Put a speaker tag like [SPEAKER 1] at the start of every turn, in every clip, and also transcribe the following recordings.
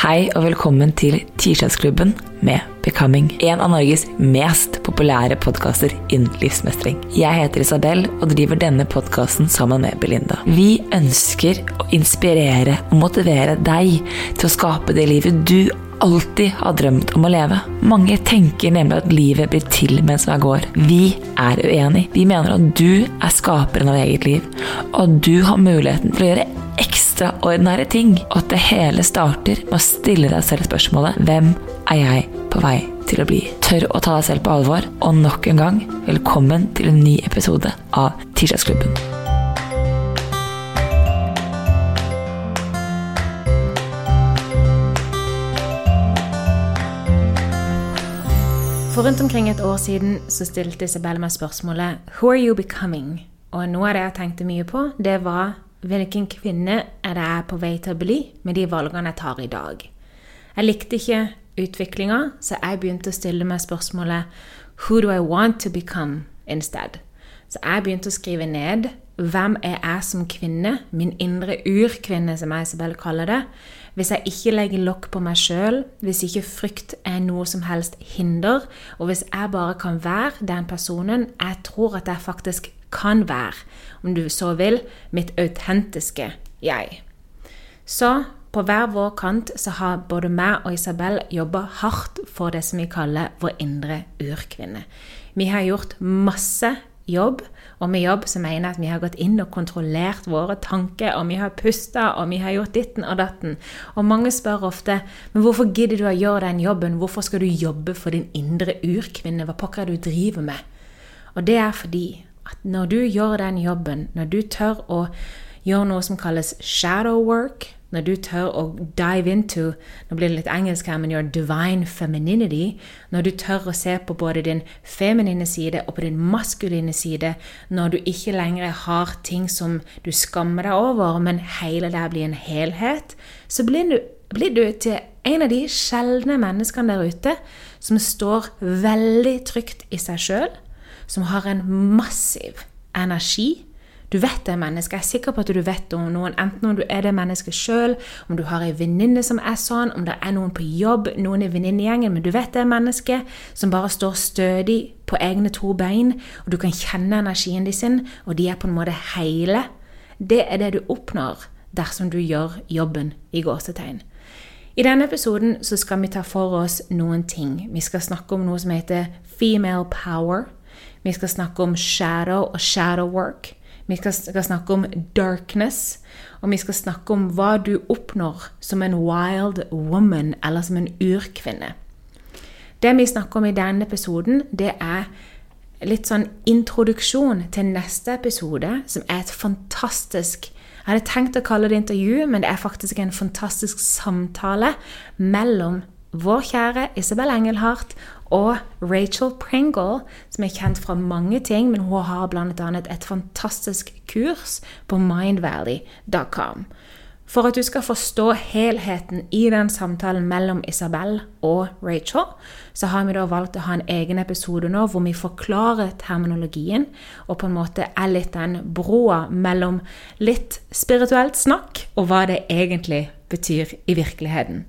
[SPEAKER 1] Hei og velkommen til Tirsdagsklubben med Becoming. En av Norges mest populære podkaster innen livsmestring. Jeg heter Isabel og driver denne podkasten sammen med Belinda. Vi ønsker å inspirere og motivere deg til å skape det livet du alltid har drømt om å leve. Mange tenker nemlig at livet blir til mens man går. Vi er uenig. Vi mener at du er skaperen av eget liv, og at du har muligheten til å gjøre ekstraordinære ting, og at det hele starter med å stille deg selv spørsmålet Hvem er jeg på vei til å bli? Tør å ta deg selv på alvor, og nok en gang, velkommen til en ny episode av Tirsdagsklubben.
[SPEAKER 2] For rundt omkring et år siden så stilte Isabel meg spørsmålet Who are you becoming? Og noe av det jeg tenkte mye på, det var hvilken kvinne er det jeg er på vei til å bli med de valgene jeg tar i dag? Jeg likte ikke utviklinga, så jeg begynte å stille meg spørsmålet Who do I want to become instead? Så jeg begynte å skrive ned hvem er jeg som kvinne, min indre urkvinne, som jeg Isabel kaller det. Hvis jeg ikke legger lokk på meg sjøl, hvis ikke frykt er noe som helst hinder, og hvis jeg bare kan være den personen jeg tror at jeg faktisk kan være, om du så vil, mitt autentiske jeg. Så på hver vår kant så har både meg og Isabel jobba hardt for det som vi kaller vår indre urkvinne. Vi har gjort masse jobb, og med jobb så mener jeg at vi har gått inn og kontrollert våre tanker, og vi har pusta, og vi har gjort ditten og datten. Og mange spør ofte men hvorfor gidder du å gjøre den jobben, hvorfor skal du jobbe for din indre urkvinne, hva pokker er det du driver med? Og det er fordi at når du gjør den jobben, når du tør å gjøre noe som kalles shadow work, når du tør å dive into Nå blir det litt engelsk her, men your divine femininity. Når du tør å se på både din feminine side og på din maskuline side. Når du ikke lenger har ting som du skammer deg over, men hele det blir en helhet. Så blir du, blir du til en av de sjeldne menneskene der ute som står veldig trygt i seg sjøl som har en massiv energi. Du vet det er mennesker. Jeg er sikker på at du vet om noen, enten om du er det mennesket sjøl, om du har ei venninne som er sånn, om det er noen på jobb, noen i venninnegjengen, men du vet det er mennesket som bare står stødig på egne to bein, og du kan kjenne energien de sin, og de er på en måte hele. Det er det du oppnår dersom du gjør jobben i gåsetegn. I denne episoden så skal vi ta for oss noen ting. Vi skal snakke om noe som heter female power. Vi skal snakke om shadow og shadow work. Vi skal, snakke om darkness. Og vi skal snakke om hva du oppnår som en wild woman, eller som en urkvinne. Det vi snakker om i denne episoden, det er litt sånn introduksjon til neste episode, som er et fantastisk Jeg hadde tenkt å kalle det intervju, men det er faktisk en fantastisk samtale mellom vår kjære Isabel Engelhardt og Rachel Pringle, som er kjent fra mange ting, men hun har bl.a. et fantastisk kurs på mindvalley.com. For at du skal forstå helheten i den samtalen mellom Isabel og Rachel, så har vi da valgt å ha en egen episode nå hvor vi forklarer terminologien, og på en måte er litt den broa mellom litt spirituelt snakk og hva det egentlig betyr i virkeligheten.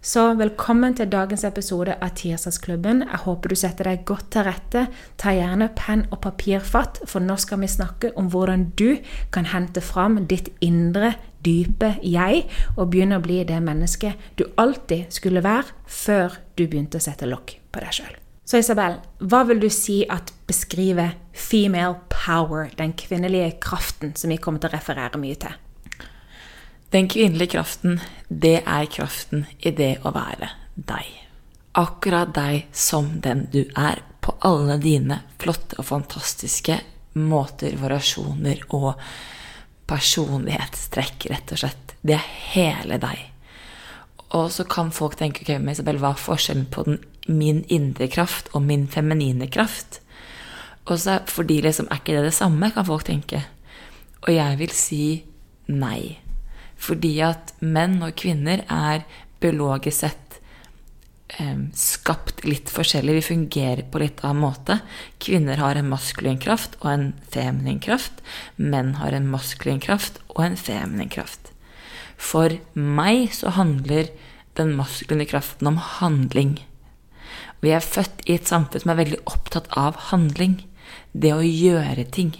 [SPEAKER 2] Så velkommen til dagens episode av Tirsdagsklubben. Jeg håper du setter deg godt til rette. Ta gjerne penn og papir fatt, for nå skal vi snakke om hvordan du kan hente fram ditt indre, dype jeg, og begynne å bli det mennesket du alltid skulle være før du begynte å sette lokk på deg sjøl. Så Isabel, hva vil du si at beskriver female power, den kvinnelige kraften som vi kommer til å referere mye til?
[SPEAKER 1] Den kvinnelige kraften, det er kraften i det å være deg. Akkurat deg som den du er, på alle dine flotte og fantastiske måter, variasjoner og personlighetstrekk, rett og slett. Det er hele deg. Og så kan folk tenke ok, men Isabel, hva er forskjellen på den, min indre kraft og min feminine kraft? Og så fordi liksom, er ikke det det samme, kan folk tenke. Og jeg vil si nei. Fordi at menn og kvinner er biologisk sett eh, skapt litt forskjellig. Vi fungerer på litt annen måte. Kvinner har en maskulin kraft og en feminin kraft. Menn har en maskulin kraft og en feminin kraft. For meg så handler den maskuline kraften om handling. Vi er født i et samfunn som er veldig opptatt av handling. Det å gjøre ting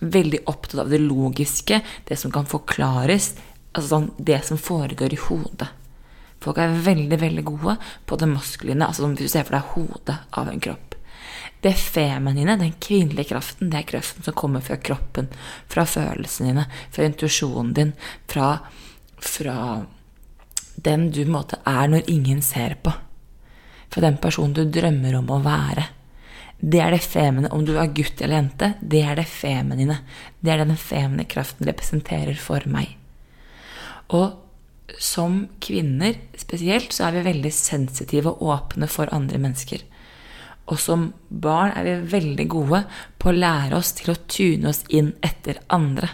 [SPEAKER 1] veldig opptatt av det logiske, det som kan forklares, altså sånn, det som foregår i hodet. Folk er veldig veldig gode på det maskuline, altså hvis du ser for deg hodet av en kropp. Det feminine, den kvinnelige kraften, det er kraften som kommer fra kroppen, fra følelsene dine, fra intuisjonen din, fra, fra den du måte er når ingen ser på. Fra den personen du drømmer om å være. Det er det feminine. Om du er gutt eller jente, det er det feminine. Det er den feminine kraften representerer for meg. Og som kvinner spesielt så er vi veldig sensitive og åpne for andre mennesker. Og som barn er vi veldig gode på å lære oss til å tune oss inn etter andre.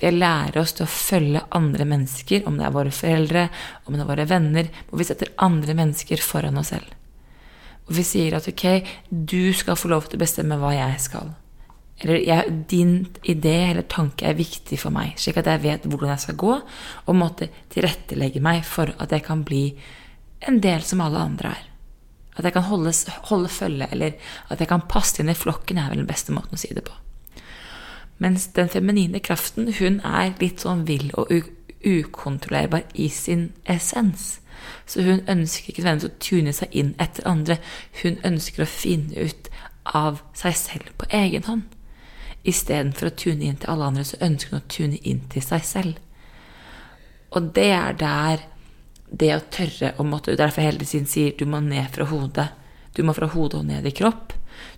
[SPEAKER 1] Vi lærer oss til å følge andre mennesker, om det er våre foreldre, om det er våre venner, hvor vi setter andre mennesker foran oss selv. Og vi sier at ok, du skal få lov til å bestemme hva jeg skal. Eller jeg, din idé eller tanke er viktig for meg, slik at jeg vet hvordan jeg skal gå, og måtte tilrettelegge meg for at jeg kan bli en del som alle andre er. At jeg kan holde, holde følge, eller at jeg kan passe inn i flokken, er vel den beste måten å si det på. Mens den feminine kraften, hun er litt sånn vill og ukontrollerbar i sin essens. Så hun ønsker ikke nødvendigvis å tune seg inn etter andre. Hun ønsker å finne ut av seg selv på egen hånd. Istedenfor å tune inn til alle andre, så ønsker hun å tune inn til seg selv. Og det er der det å tørre å måtte Derfor hele tiden sier du må ned fra hodet. Du må fra hodet og ned i kropp.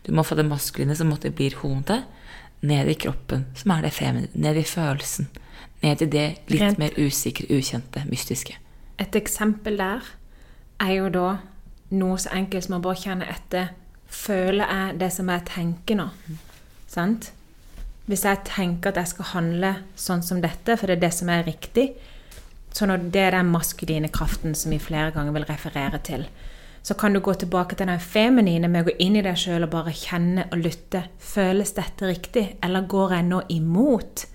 [SPEAKER 1] Du må fra det maskuline, som måtte blir hodet, ned i kroppen, som er det feminine. Ned i følelsen. Ned i det litt mer usikre, ukjente, mystiske.
[SPEAKER 2] Et eksempel der er jo da noe så enkelt som å bare kjenne etter Føler jeg det som jeg tenker nå? Sant? Hvis jeg tenker at jeg skal handle sånn som dette, for det er det som er riktig, så når det er den maskuline kraften som vi flere ganger vil referere til, så kan du gå tilbake til den feminine med å gå inn i deg sjøl og bare kjenne og lytte. Føles dette riktig, eller går jeg nå imot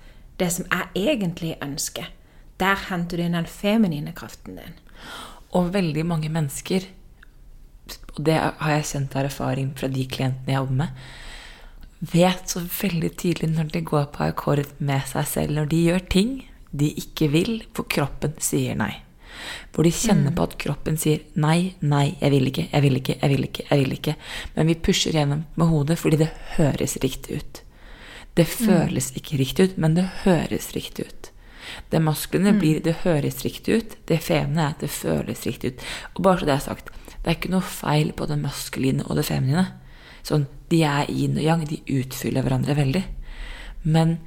[SPEAKER 2] det som jeg egentlig ønsker? Der henter du inn den feminine kraften din.
[SPEAKER 1] Og veldig mange mennesker, og det har jeg kjent av erfaring fra de klientene jeg jobber med, vet så veldig tidlig når de går på akkord med seg selv, når de gjør ting de ikke vil, for kroppen sier nei. Hvor de kjenner mm. på at kroppen sier nei, nei, jeg vil ikke, jeg vil ikke, jeg vil ikke. jeg vil ikke. Men vi pusher gjennom med hodet fordi det høres riktig ut. Det mm. føles ikke riktig ut, men det høres riktig ut. Det maskuline mm. blir det høres riktig ut. Det feminine er det føles riktig ut. Og bare så det er sagt, det er ikke noe feil på det maskuline og det feminine. Sånn, De er yin og yang, de utfyller hverandre veldig. Men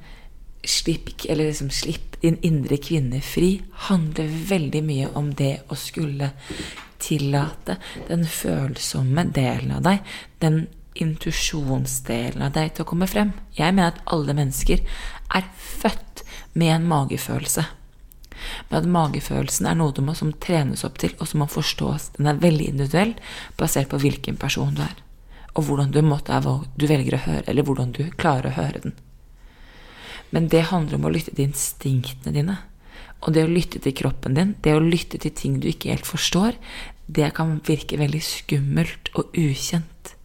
[SPEAKER 1] slipp, eller liksom, slipp din indre kvinne fri handler veldig mye om det å skulle tillate den følsomme delen av deg, den intuisjonsdelen av deg, til å komme frem. Jeg mener at alle mennesker er født med en magefølelse. Men at magefølelsen er noe du må, som trenes opp til, og som må forstås. Den er veldig individuell, basert på hvilken person du er. Og hvordan du, måtte, du velger å høre, eller hvordan du klarer å høre den. Men det handler om å lytte til instinktene dine. Og det å lytte til kroppen din, det å lytte til ting du ikke helt forstår, det kan virke veldig skummelt og ukjent.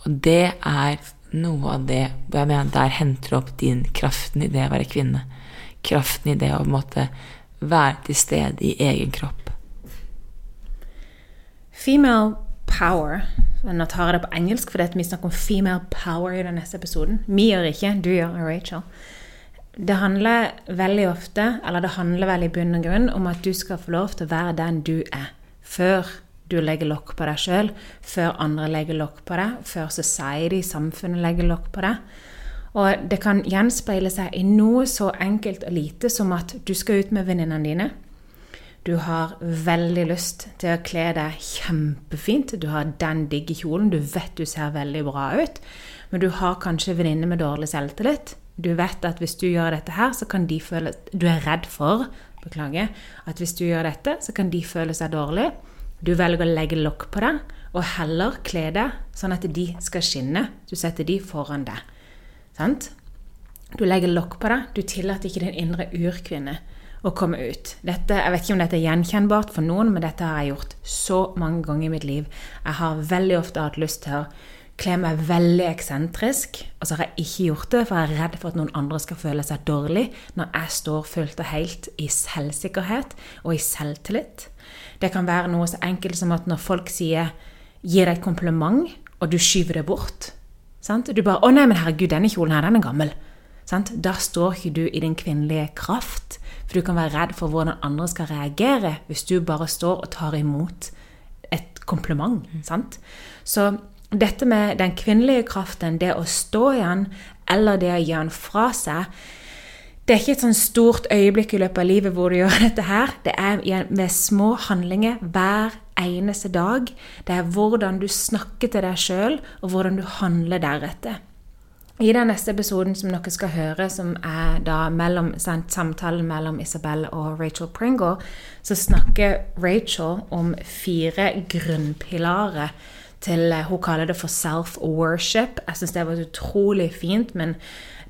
[SPEAKER 1] Og det er noe av det jeg mener Der henter du opp din kraften i det å være kvinne. Kraften i det å på være til stede i egen kropp.
[SPEAKER 2] Female power Nå tar jeg det på engelsk, for vi snakker om female power i den neste episoden. Vi gjør ikke, du gjør, Rachel. Det handler veldig ofte, eller det handler veldig i bunn og grunn, om at du skal få lov til å være den du er, før du legger lokk på deg sjøl, før andre legger lokk på deg, før society, samfunnet, legger lokk på deg. Og det kan gjenspeile seg i noe så enkelt og lite som at du skal ut med venninnene dine. Du har veldig lyst til å kle deg kjempefint. Du har den digge kjolen. Du vet du ser veldig bra ut. Men du har kanskje venninner med dårlig selvtillit. Du vet at hvis du gjør dette her, så kan de føle Du er redd for beklager, at hvis du gjør dette, så kan de føle seg dårlig. Du velger å legge lokk på deg og heller kle deg sånn at de skal skinne. Du setter de foran deg. Sant? Du legger lokk på deg. Du tillater ikke din indre urkvinne å komme ut. Dette, jeg vet ikke om dette er gjenkjennbart for noen, men dette har jeg gjort så mange ganger i mitt liv. Jeg har veldig ofte hatt lyst til å kle meg veldig eksentrisk, og så har jeg ikke gjort det, for jeg er redd for at noen andre skal føle seg dårlig når jeg står fullt og helt i selvsikkerhet og i selvtillit. Det kan være noe så enkelt som at når folk sier 'gir deg et kompliment', og du skyver det bort sant? Du bare 'Å nei, men herregud, denne kjolen her, den er gammel'. Sant? Da står ikke du i din kvinnelige kraft. For du kan være redd for hvordan andre skal reagere hvis du bare står og tar imot et kompliment. Sant? Så dette med den kvinnelige kraften, det å stå i den, eller det å gjøre den fra seg Det er ikke et sånn stort øyeblikk i løpet av livet hvor du gjør dette her. Det er med små handlinger hver eneste dag. Det er hvordan du snakker til deg sjøl, og hvordan du handler deretter. I den neste episoden som dere skal høre, som er da mellom, samtalen mellom Isabel og Rachel Pringle, så snakker Rachel om fire grunnpilarer til Hun kaller det for self-worship. Jeg syns det var utrolig fint. men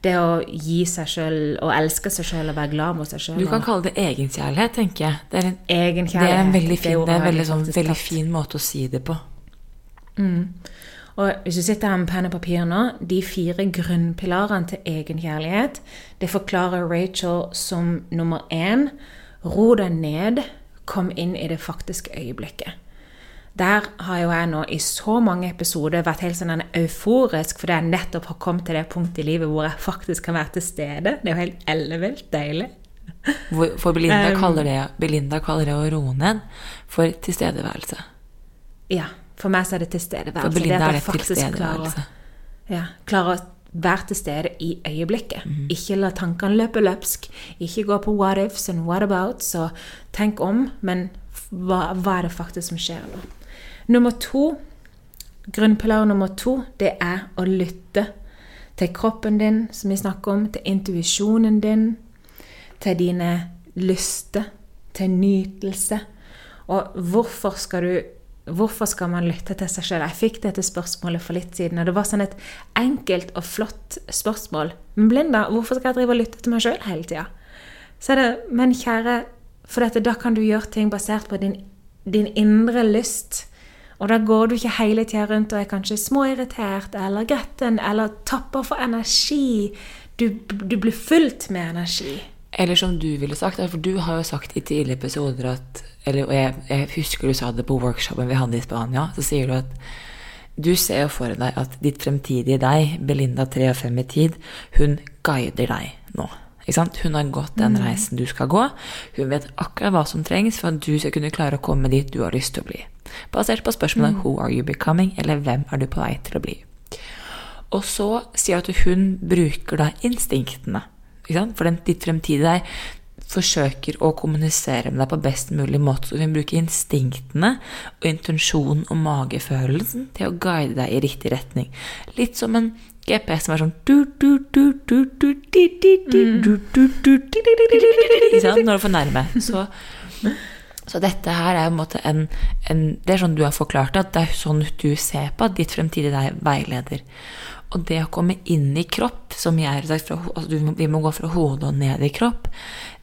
[SPEAKER 2] det å gi seg sjøl og elske seg sjøl og være glad mot seg sjøl.
[SPEAKER 1] Du kan kalle det egenkjærlighet, tenker jeg. Det er en,
[SPEAKER 2] egenkjærlighet.
[SPEAKER 1] Det er en veldig fin, det er en veldig, sånn, veldig fin måte å si det på.
[SPEAKER 2] Mm. Og hvis du sitter her med penn og papir nå, de fire grunnpilarene til egenkjærlighet, det forklarer Rachel som nummer én ro deg ned, kom inn i det faktiske øyeblikket. Der har jo jeg nå i så mange episoder vært helt sånn euforisk fordi jeg nettopp har kommet til det punktet i livet hvor jeg faktisk kan være til stede. Det er jo helt ellevilt deilig.
[SPEAKER 1] For Belinda, um, kaller det, Belinda kaller det å roe ned for tilstedeværelse.
[SPEAKER 2] Ja. For meg så er det tilstedeværelse.
[SPEAKER 1] For Belinda er det tilstedeværelse.
[SPEAKER 2] Ja, klarer å være til stede i øyeblikket. Mm. Ikke la tankene løpe løpsk. Ikke gå på what ifs and what abouts. Og tenk om, men hva, hva er det faktisk som skjer nå? Nummer to, grunnpilar nummer to, det er å lytte til kroppen din, som vi snakker om, til intuisjonen din, til dine lyster, til nytelse. Og hvorfor skal du Hvorfor skal man lytte til seg sjøl? Jeg fikk dette spørsmålet for litt siden, og det var sånn et enkelt og flott spørsmål. Men Blinda, hvorfor skal jeg drive og lytte til meg sjøl hele tida? Så er det, men kjære, for dette, da kan du gjøre ting basert på din, din indre lyst. Og da går du ikke hele tida rundt og er kanskje småirritert eller gretten eller tapper for energi. Du, du blir fullt med energi.
[SPEAKER 1] Eller som du ville sagt, for du har jo sagt i tidligere episoder at eller, Og jeg, jeg, husker du sa det på workshopen vi hadde i Spania. Så sier du at du ser jo for deg at ditt fremtidige deg, Belinda 3 og 5 i tid, hun guider deg nå. Hun har gått den mm. reisen du skal gå. Hun vet akkurat hva som trengs for at du skal kunne klare å komme dit du har lyst til å bli. Basert på spørsmålet mm. 'Who are you becoming?' eller 'Hvem er du på vei til å bli?' Og så sier jeg at hun bruker da instinktene. For den, ditt fremtidige deg forsøker å kommunisere med deg på best mulig måte. Så hun bruker instinktene og intensjonen og magefølelsen til å guide deg i riktig retning. Litt som en GPS som er sånn Når du får nærme. Så, så dette her er en en, en, Det er sånn du har forklart det, at det er sånn du ser på at ditt fremtidige veileder. Og det å komme inn i kropp, som jeg har sagt, altså vi må gå fra hodet og ned i kropp,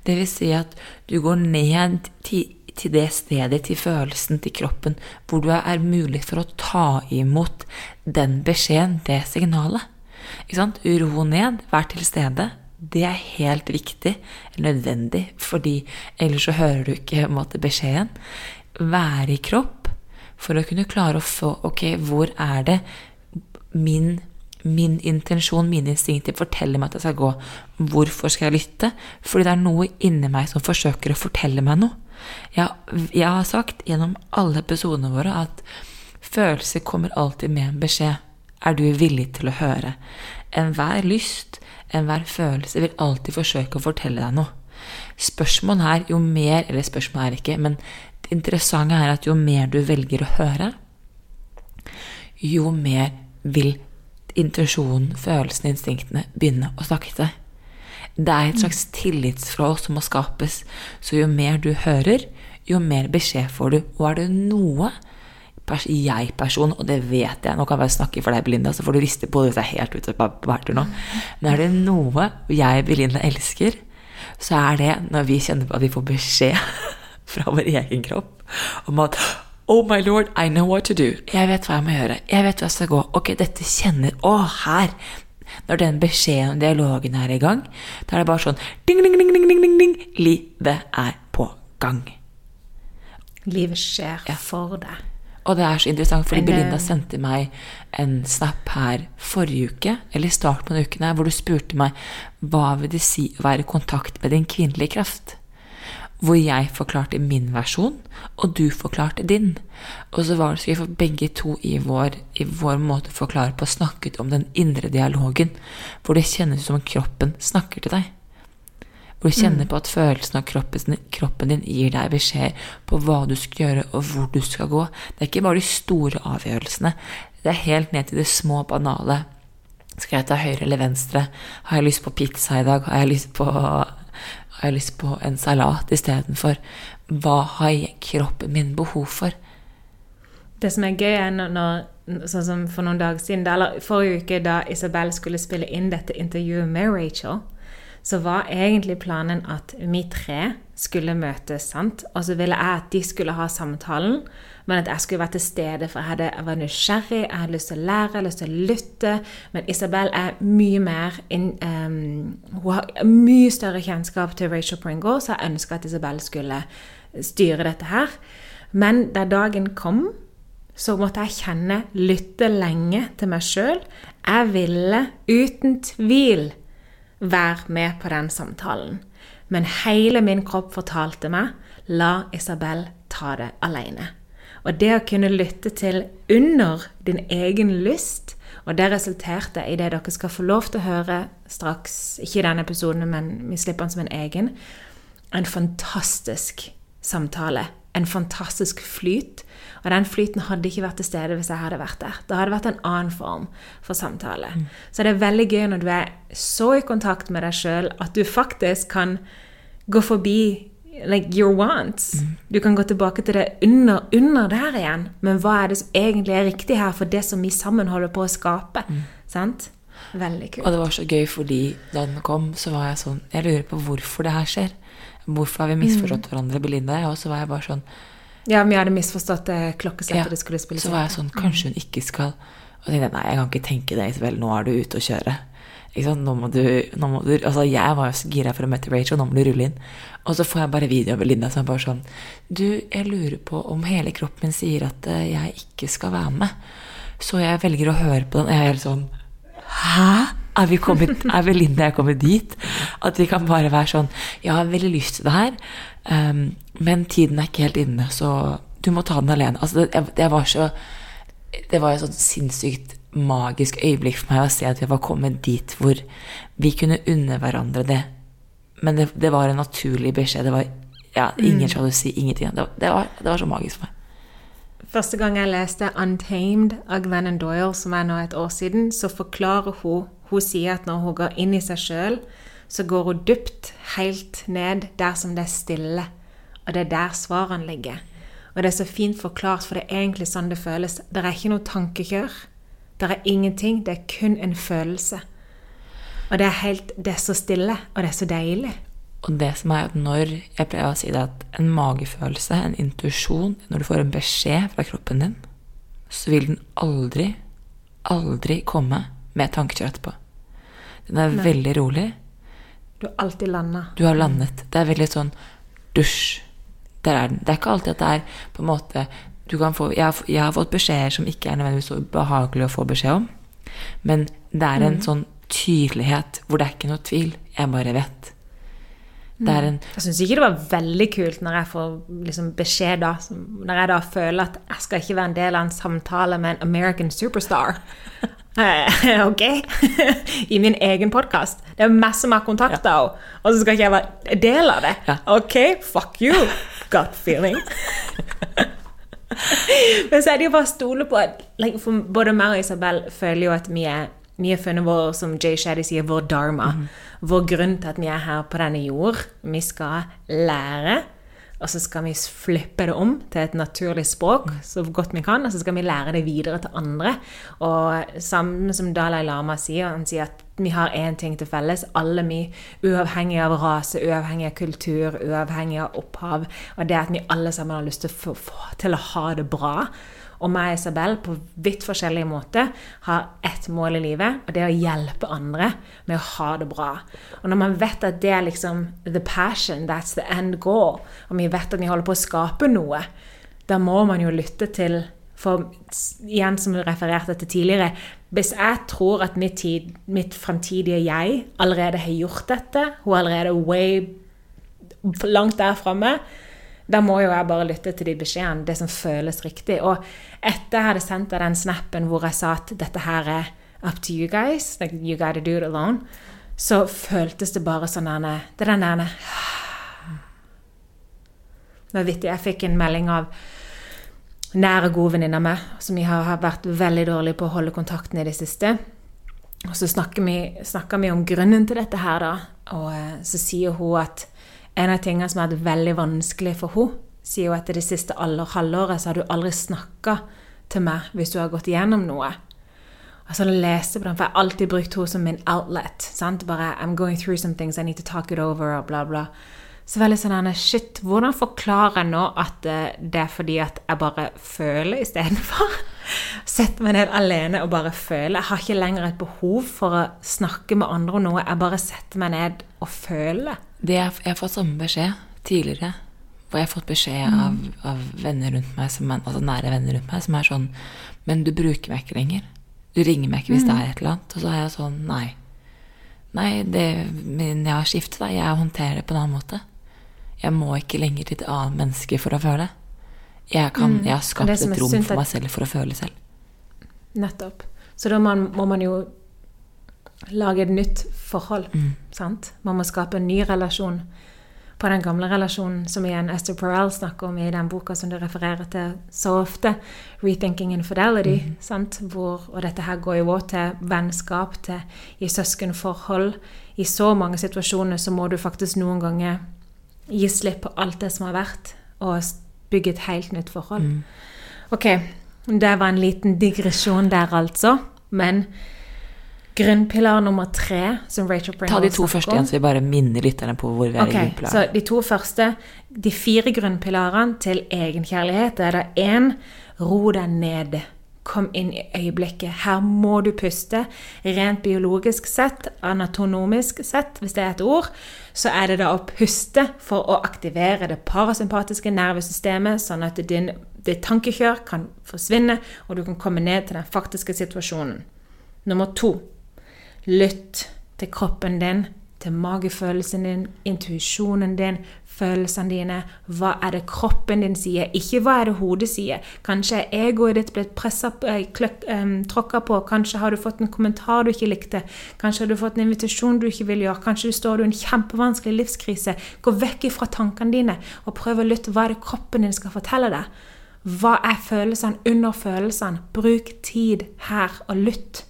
[SPEAKER 1] Det vil si at du går ned til, til det stedet, til følelsen, til kroppen, hvor du er mulig for å ta imot den beskjeden, det signalet. Ro ned, vær til stede. Det er helt viktig, nødvendig, fordi ellers så hører du ikke måte, beskjeden. Være i kropp for å kunne klare å få Ok, hvor er det min min intensjon, mine instinkter, forteller meg at jeg skal gå. Hvorfor skal jeg lytte? Fordi det er noe inni meg som forsøker å fortelle meg noe. Jeg, jeg har sagt gjennom alle episodene våre at følelser kommer alltid med en beskjed. Er du villig til å høre? Enhver lyst, enhver følelse vil alltid forsøke å fortelle deg noe. Spørsmålet her, jo mer Eller spørsmålet er ikke, men det interessante er at jo mer du velger å høre, jo mer vil intensjonen, følelsene, instinktene begynne å snakke til deg. Det er et slags tillitsforhold som må skapes. Så jo mer du hører, jo mer beskjed får du. Og er det noe jeg-person, og det vet jeg Nå kan jeg bare snakke for deg, Belinda, så får du riste på det hvis jeg er helt ute på bærtur nå. Men er det noe jeg, Belinda, elsker, så er det når vi kjenner på at vi får beskjed fra vår egen kropp om at Oh my lord, I know what to do. Jeg vet hva jeg må gjøre. Jeg vet hva jeg skal gå. Ok, dette kjenner Å, her! Når den beskjeden og dialogen er i gang, da er det bare sånn ding, ding, ding, ding, ding, ding. Livet er på gang.
[SPEAKER 2] Livet skjer ja. for deg.
[SPEAKER 1] Og det er så interessant, fordi Belinda sendte meg en snap her forrige uke, eller i starten på denne uken her, hvor du spurte meg hva vil det si å være i kontakt med din kvinnelige kraft hvor jeg forklarte min versjon, og du forklarte din. Og så var det så for begge to i vår, i vår måte å forklare på snakket om den indre dialogen, hvor det kjennes som om kroppen snakker til deg. Hvor du kjenner mm. på at følelsen av kroppen, kroppen din gir deg beskjed på hva du skal gjøre, og hvor du skal gå. Det er ikke bare de store avgjørelsene. Det er helt ned til det små, banale. Skal jeg ta høyre eller venstre? Har jeg lyst på pizza i dag? Har jeg lyst på har jeg lyst på en salat istedenfor. Hva har kroppen min behov for?
[SPEAKER 2] Det som er gøy, er når, sånn som for noen dager siden, eller forrige uke, da Isabel skulle spille inn dette intervjuet med Rachel, så var egentlig planen at vi tre skulle møtes, sant? og så ville jeg at de skulle ha samtalen, men at jeg skulle være til stede, for jeg, hadde, jeg var nysgjerrig, jeg hadde lyst til å lære, jeg hadde lyst til å lytte. Men Isabel er mye mer in, um, Hun har mye større kjennskap til Rachel Pringle, så jeg ønska at Isabel skulle styre dette her. Men da dagen kom, så måtte jeg kjenne, lytte lenge til meg sjøl. Jeg ville uten tvil være med på den samtalen. Men hele min kropp fortalte meg la Isabel ta det alene. Og det å kunne lytte til under din egen lyst, og det resulterte i det dere skal få lov til å høre straks, ikke i denne episoden, men vi slipper den som en egen, en fantastisk samtale. En fantastisk flyt. Og den flyten hadde ikke vært til stede hvis jeg hadde vært der. Da hadde det vært en annen form for samtale. Mm. Så det er veldig gøy når du er så i kontakt med deg sjøl at du faktisk kan gå forbi like your wants. Mm. Du kan gå tilbake til det under, under der igjen. Men hva er det som egentlig er riktig her for det som vi sammen holder på å skape? Mm. Sant? Veldig kult.
[SPEAKER 1] Og det var så gøy fordi da den kom, så var jeg sånn Jeg lurer på hvorfor det her skjer. Hvorfor har vi misforstått mm. hverandre, Belinda og jeg? Og så var jeg bare sånn
[SPEAKER 2] Ja, vi hadde misforstått det klokkesettet ja, det skulle spilles
[SPEAKER 1] Så var jeg sånn Kanskje hun ikke skal Og jeg tenkte nei, jeg kan ikke tenke det, Isabel. Nå er du ute å kjøre. Nå må du, nå må du, altså Jeg var jo så gira for å møte Rachel, nå må du rulle inn. Og så får jeg bare video av Linda som er bare sånn Du, jeg lurer på om hele kroppen min sier at eh, jeg ikke skal være med. Så jeg velger å høre på den. Og jeg er helt sånn Hæ? Er, vi kommet, er vi og jeg kommet dit? At vi kan bare være sånn Jeg har veldig lyst til det her, um, men tiden er ikke helt inne, så du må ta den alene. Altså, det, det var så Det var et sånn sinnssykt magisk øyeblikk for meg å se at vi var kommet dit hvor vi kunne unne hverandre det. Men det, det var en naturlig beskjed. Det var ja, ingen sjalusi, mm. ingenting. Det, det, var, det var så magisk for meg.
[SPEAKER 2] Første gang jeg leste 'Untamed' av Glennon Doyle, som er nå et år siden, så forklarer hun Hun sier at når hun går inn i seg sjøl, så går hun dypt, helt ned der som det er stille. Og det er der svarene ligger. Og det er så fint forklart, for det er egentlig sånn det føles. Det er ikke noe tankekjør. Det er ingenting. Det er kun en følelse. Og det er, helt, det er så stille, og det er så deilig.
[SPEAKER 1] Og det som er at når Jeg pleier å si det at en magefølelse, en intuisjon Når du får en beskjed fra kroppen din, så vil den aldri, aldri komme med tankekjør etterpå. Den er veldig rolig.
[SPEAKER 2] Du har alltid landa.
[SPEAKER 1] Du har landet. Det er veldig sånn dusj. Er. Det er ikke alltid at det er på en måte du kan få, jeg, har, jeg har fått beskjeder som ikke er nødvendigvis så ubehagelig å få beskjed om. Men det er en sånn tydelighet hvor det er ikke noe tvil. Jeg bare vet. Det er en
[SPEAKER 2] Jeg syns ikke det var veldig kult når jeg får liksom beskjed da, som- når jeg da føler at jeg skal ikke være en del av en samtale med en American superstar. Eh, ok? I min egen podkast. Det er masse mer kontakter ja. Og så skal ikke jeg være del av det.
[SPEAKER 1] Ja.
[SPEAKER 2] Ok, fuck you. Gut feeling. Men så er det jo bare å stole på at like, Både meg og Isabel føler jo at vi er vi har funnet vår, som Jay Shaddy sier, vår dharma. Vår grunn til at vi er her på denne jord. Vi skal lære, og så skal vi flippe det om til et naturlig språk så godt vi kan, og så skal vi lære det videre til andre. Og sammen som Dalai Lama sier, han sier at vi har én ting til felles, alle vi, uavhengig av rase, uavhengig av kultur, uavhengig av opphav, og det at vi alle sammen har lyst til å, få, til å ha det bra. Og meg og Isabel på vidt forskjellige måter har ett mål i livet, og det er å hjelpe andre med å ha det bra. Og når man vet at det er liksom the passion, that's the end goal, og vi vet at vi holder på å skape noe, da må man jo lytte til For igjen, som du refererte til tidligere, hvis jeg tror at mitt, tid, mitt framtidige jeg allerede har gjort dette, hun er allerede way langt der framme, da må jo jeg bare lytte til de beskjedene, det som føles riktig. Og etter jeg hadde sendt deg den snappen hvor jeg sa at dette her er up to you guys, like you gotta do it alone, så føltes det bare sånn derne, Det er den der Det var vittig. Jeg fikk en melding av nære, gode venninner med, som vi har, vært veldig dårlige på å holde kontakten i det siste. Og så snakker vi, snakker vi om grunnen til dette her, da. Og eh, så sier hun at en av tingene som har vært veldig vanskelig for henne, sier hun at det siste halvåret så har du aldri snakka til meg hvis du har gått igjennom noe. Og så leste på den, for jeg har alltid brukt henne som min outlet. sant? Bare I'm going through some things, I need to talk it over, og bla, bla. Så veldig sånn shit, hvordan forklarer jeg nå at eh, det er fordi at jeg bare føler istedenfor? Setter meg ned alene og bare føler. Jeg har ikke lenger et behov for å snakke med andre om noe. Jeg bare setter meg ned og føler.
[SPEAKER 1] Det jeg, jeg har fått samme beskjed tidligere. Og jeg har fått beskjed av, av venner rundt meg, som er, altså nære venner rundt meg, som er sånn Men du bruker meg ikke lenger. Du ringer meg ikke hvis det er et eller annet. Og så er jeg sånn Nei. Nei, det, men jeg har skiftet, da. Jeg håndterer det på en annen måte. Jeg må ikke lenger til et annet menneske for å føle. Jeg, kan, jeg har skapt et rom for meg selv for å føle selv.
[SPEAKER 2] Nettopp. Så da må man jo lage et nytt forhold. Sant? Man må skape en ny relasjon på den gamle relasjonen som igjen Esther Perel snakker om i den boka som du refererer til så ofte, 'Rethinking Infidelity'. sant? Hvor, og dette her går jo også til vennskap, til i søskenforhold. I så mange situasjoner så må du faktisk noen ganger gi slipp på alt det som har vært, og bygge et helt nytt forhold. Ok, det var en liten digresjon der, altså. Men grunnpilar nummer tre, som Rachel
[SPEAKER 1] Ta de to første igjen, så vi bare minner lytterne på hvor vi er
[SPEAKER 2] okay,
[SPEAKER 1] i grunnpilaren.
[SPEAKER 2] så de to første, de fire grunnpilarene til egenkjærlighet, er da én ro deg ned. Kom inn i øyeblikket. Her må du puste. Rent biologisk sett, anatonomisk sett, hvis det er et ord, så er det da å puste for å aktivere det parasympatiske nervesystemet, sånn at din, ditt tankekjør kan forsvinne, og du kan komme ned til den faktiske situasjonen. Nummer to. Lytt til kroppen din, til magefølelsen din, intuisjonen din, følelsene dine. Hva er det kroppen din sier, ikke hva er det hodet sier. Kanskje er egoet ditt blitt pressa um, tråkka på, kanskje har du fått en kommentar du ikke likte, kanskje har du fått en invitasjon du ikke vil gjøre, kanskje du står i en kjempevanskelig livskrise. Gå vekk fra tankene dine og prøv å lytte. Hva er det kroppen din skal fortelle deg? Hva er følelsene under følelsene? Bruk tid her og lytt.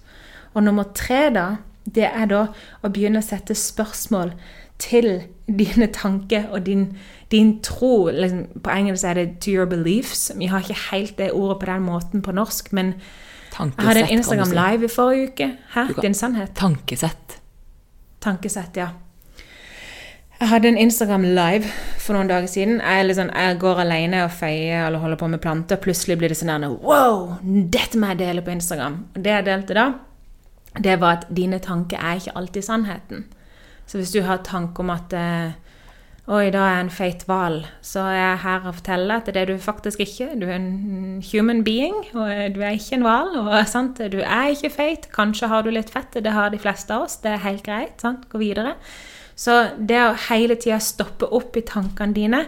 [SPEAKER 2] Og nummer tre, da, det er da å begynne å sette spørsmål til dine tanker og din, din tro. Liksom, på engelsk er det 'to your beliefs'. Vi har ikke helt det ordet på den måten på norsk, men jeg hadde en
[SPEAKER 1] Tankesett,
[SPEAKER 2] Instagram live i forrige uke.
[SPEAKER 1] Kan-
[SPEAKER 2] Din sannhet?
[SPEAKER 1] Tankesett.
[SPEAKER 2] Tankesett, ja. Jeg hadde en Instagram live for noen dager siden. Jeg, liksom, jeg går alene og feier eller holder på med planter. Plutselig blir det sånn Wow! Dette må jeg dele på Instagram. Og det jeg delte da, det var at dine tanker er ikke alltid sannheten. Så hvis du har tanke om at eh, Oi, da er jeg en feit hval. Så er jeg her og forteller at det er du faktisk ikke. Du er en human being, og du er ikke en hval. Du er ikke feit. Kanskje har du litt fett, det har de fleste av oss. Det er helt greit. Sant? Gå videre. Så det å hele tida stoppe opp i tankene dine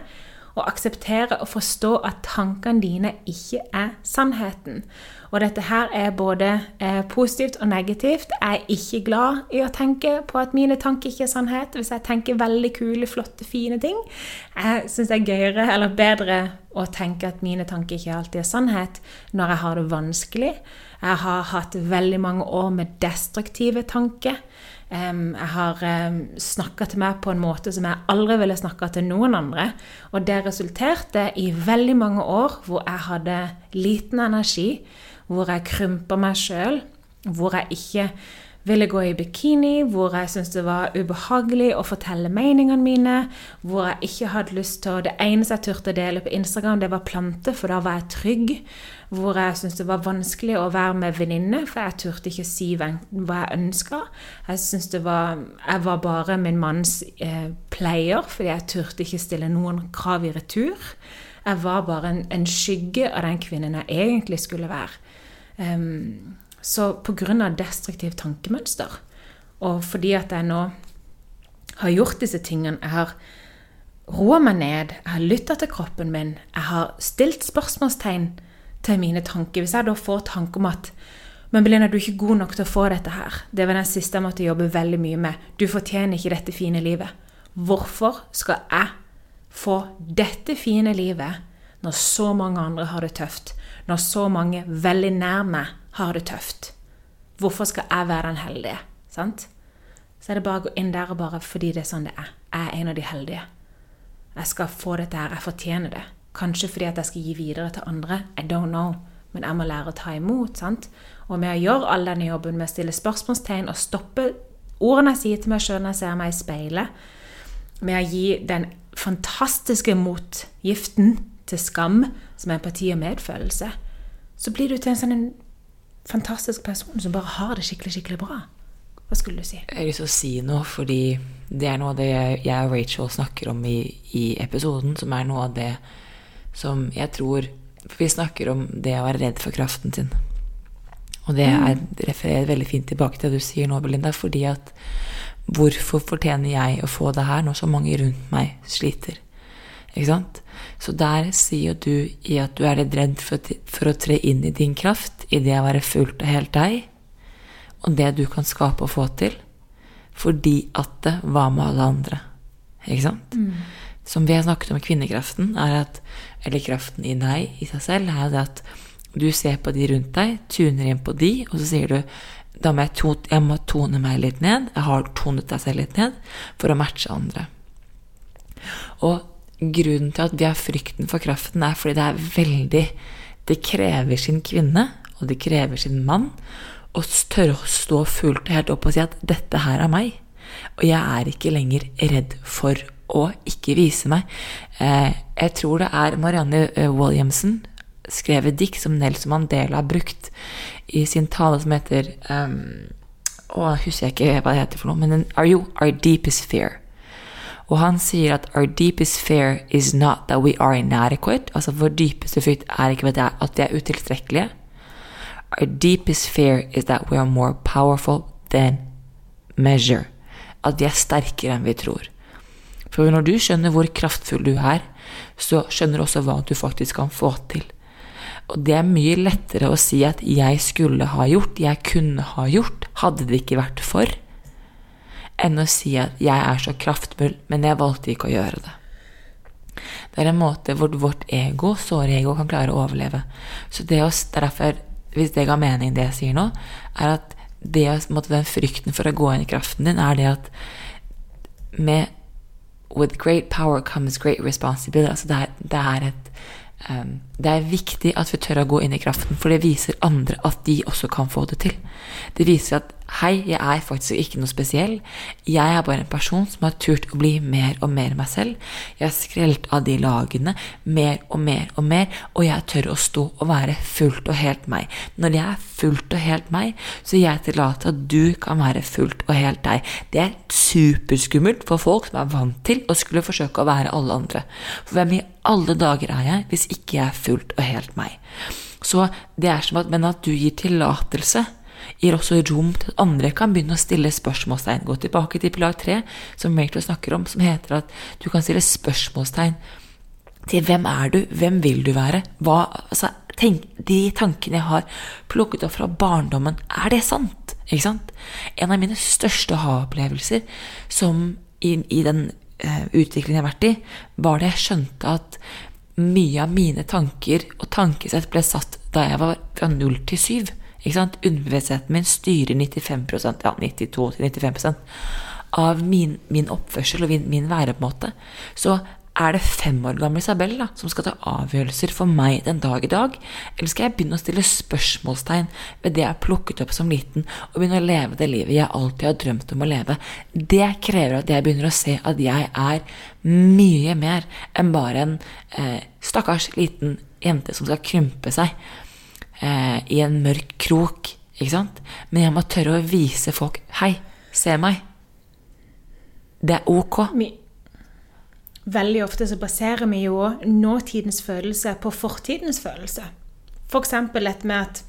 [SPEAKER 2] og akseptere og forstå at tankene dine ikke er sannheten. Og dette her er både eh, positivt og negativt. Jeg er ikke glad i å tenke på at mine tanker ikke er sannhet. Hvis jeg tenker veldig kule, flotte, fine ting. Jeg syns det er gøyere eller bedre å tenke at mine tanker ikke alltid er sannhet når jeg har det vanskelig. Jeg har hatt veldig mange år med destruktive tanker jeg har um, snakka til meg på en måte som jeg aldri ville snakka til noen andre. Og det resulterte i veldig mange år hvor jeg hadde liten energi, hvor jeg krymper meg sjøl, hvor jeg ikke ville gå i bikini, hvor jeg syntes det var ubehagelig å fortelle meningene mine, hvor jeg ikke hadde lyst til å Det eneste jeg turte å dele på Instagram, det var planter, for da var jeg trygg. Hvor jeg syntes det var vanskelig å være med venninner, for jeg turte ikke si hva jeg ønska. Jeg syntes det var Jeg var bare min manns eh, pleier, fordi jeg turte ikke stille noen krav i retur. Jeg var bare en, en skygge av den kvinnen jeg egentlig skulle være. Um, så pga. destruktivt tankemønster, og fordi at jeg nå har gjort disse tingene Jeg har roa meg ned, jeg har lytta til kroppen min, jeg har stilt spørsmålstegn til mine tanker. Hvis jeg da får tanke om at men Belinda, du er ikke god nok til å få dette her. Det var den siste jeg måtte jobbe veldig mye med. Du fortjener ikke dette fine livet. Hvorfor skal jeg få dette fine livet når så mange andre har det tøft? Når så mange veldig nær meg har det tøft. Hvorfor skal jeg være den heldige? Sant? Så er det bare å gå inn der og bare fordi det er sånn det er. Jeg er en av de heldige. Jeg skal få dette her. Jeg fortjener det. Kanskje fordi at jeg skal gi videre til andre. I don't know. Men jeg må lære å ta imot. sant? Og med å gjøre all denne jobben med å stille spørsmålstegn og stoppe ordene jeg sier til meg sjøl når jeg ser meg i speilet, med å gi den fantastiske motgiften til skam, som er empati og medfølelse, så blir du til en sånn en fantastisk person som bare har det skikkelig, skikkelig bra. Hva skulle du si?
[SPEAKER 1] Jeg har lyst til å si noe, fordi det er noe av det jeg og Rachel snakker om i, i episoden, som er noe av det som jeg tror For vi snakker om det å være redd for kraften sin. Og det er, refererer veldig fint tilbake til det du sier nå, Belinda, fordi at hvorfor fortjener jeg å få det her når så mange rundt meg sliter? Ikke sant? Så der sier du i at du er litt redd for, for, å tre inn i din kraft, i det å være fullt og helt deg, og det du kan skape og få til, fordi at det var med alle andre. Ikke sant? Mm. Som vi har snakket om kvinnekraften, er at, eller kraften i deg i seg selv, er det at du ser på de rundt deg, tuner inn på de, og så sier du da må jeg, tone, jeg må tone meg litt ned. Jeg har tonet deg selv litt ned for å matche andre. Og grunnen til at vi har frykten for kraften, er fordi det er veldig Det krever sin kvinne, og det krever sin mann, å tørre å stå fullt og helt opp og si at 'dette her er meg', og jeg er ikke lenger redd for å ikke vise meg. Eh, jeg tror det er Marianne eh, Williamson skrev et dikt som Nelson Mandela har brukt i sin tale som heter um, Å, husker jeg ikke hva det heter for noe, men Are you our deepest fear? Og han sier at our deepest fear is not that we are inadequate. Altså vår dypeste frykt er ikke at vi er utilstrekkelige. Our deepest fear is that we are more powerful than measure. At vi er sterkere enn vi tror. For når du skjønner hvor kraftfull du er, så skjønner du også hva du faktisk kan få til. Og det er mye lettere å si at 'jeg skulle ha gjort', 'jeg kunne ha gjort', hadde det ikke vært for enn å si at 'jeg er så kraftfull, men jeg valgte ikke å gjøre det'. Det er en måte hvor vårt ego, såre ego, kan klare å overleve. Så det å, derfor, hvis det ga mening, det jeg sier nå, er at det, måte, den frykten for å gå inn i kraften din, er det at med With great power comes great responsibility. Altså det, er, det er et um, Det er viktig at vi tør å gå inn i kraften, for det viser andre at de også kan få det til. Det viser at Hei, jeg er faktisk ikke noe spesiell. Jeg er bare en person som har turt å bli mer og mer meg selv. Jeg har skrelt av de lagene mer og mer og mer, og jeg tør å stå og være fullt og helt meg. Når jeg er fullt og helt meg, så jeg tillater at du kan være fullt og helt deg. Det er superskummelt for folk som er vant til å skulle forsøke å være alle andre. For hvem i alle dager er jeg hvis ikke jeg er fullt og helt meg? Så det er som at, men at du gir tillatelse gir også rom til at andre kan begynne å stille spørsmålstegn. Gå tilbake til pilar 3, som Rachel snakker om, som heter at du kan stille spørsmålstegn til hvem er du, hvem vil du være? Hva, altså, tenk, de tankene jeg har plukket opp fra barndommen, er det sant? Ikke sant? En av mine største ha-opplevelser som i, i den uh, utviklingen jeg har vært i, var det jeg skjønte at mye av mine tanker og tankesett ble satt da jeg var fra null til syv. Ikke sant? Underbevisstheten min styrer 95% ja 92-95% av min, min, oppførsel og min, min væremåte. Så er det fem år gamle Isabel da, som skal ta avgjørelser for meg den dag i dag? Eller skal jeg begynne å stille spørsmålstegn ved det jeg plukket opp som liten, og begynne å leve det livet jeg alltid har drømt om å leve? Det krever at jeg begynner å se at jeg er mye mer enn bare en eh, stakkars liten jente som skal krympe seg eh, i en mørk krok. Ikke sant? Men jeg må tørre å vise folk Hei, se meg. Det er ok.
[SPEAKER 2] Veldig ofte så baserer vi jo nåtidens følelse på fortidens følelse. F.eks. For dette med at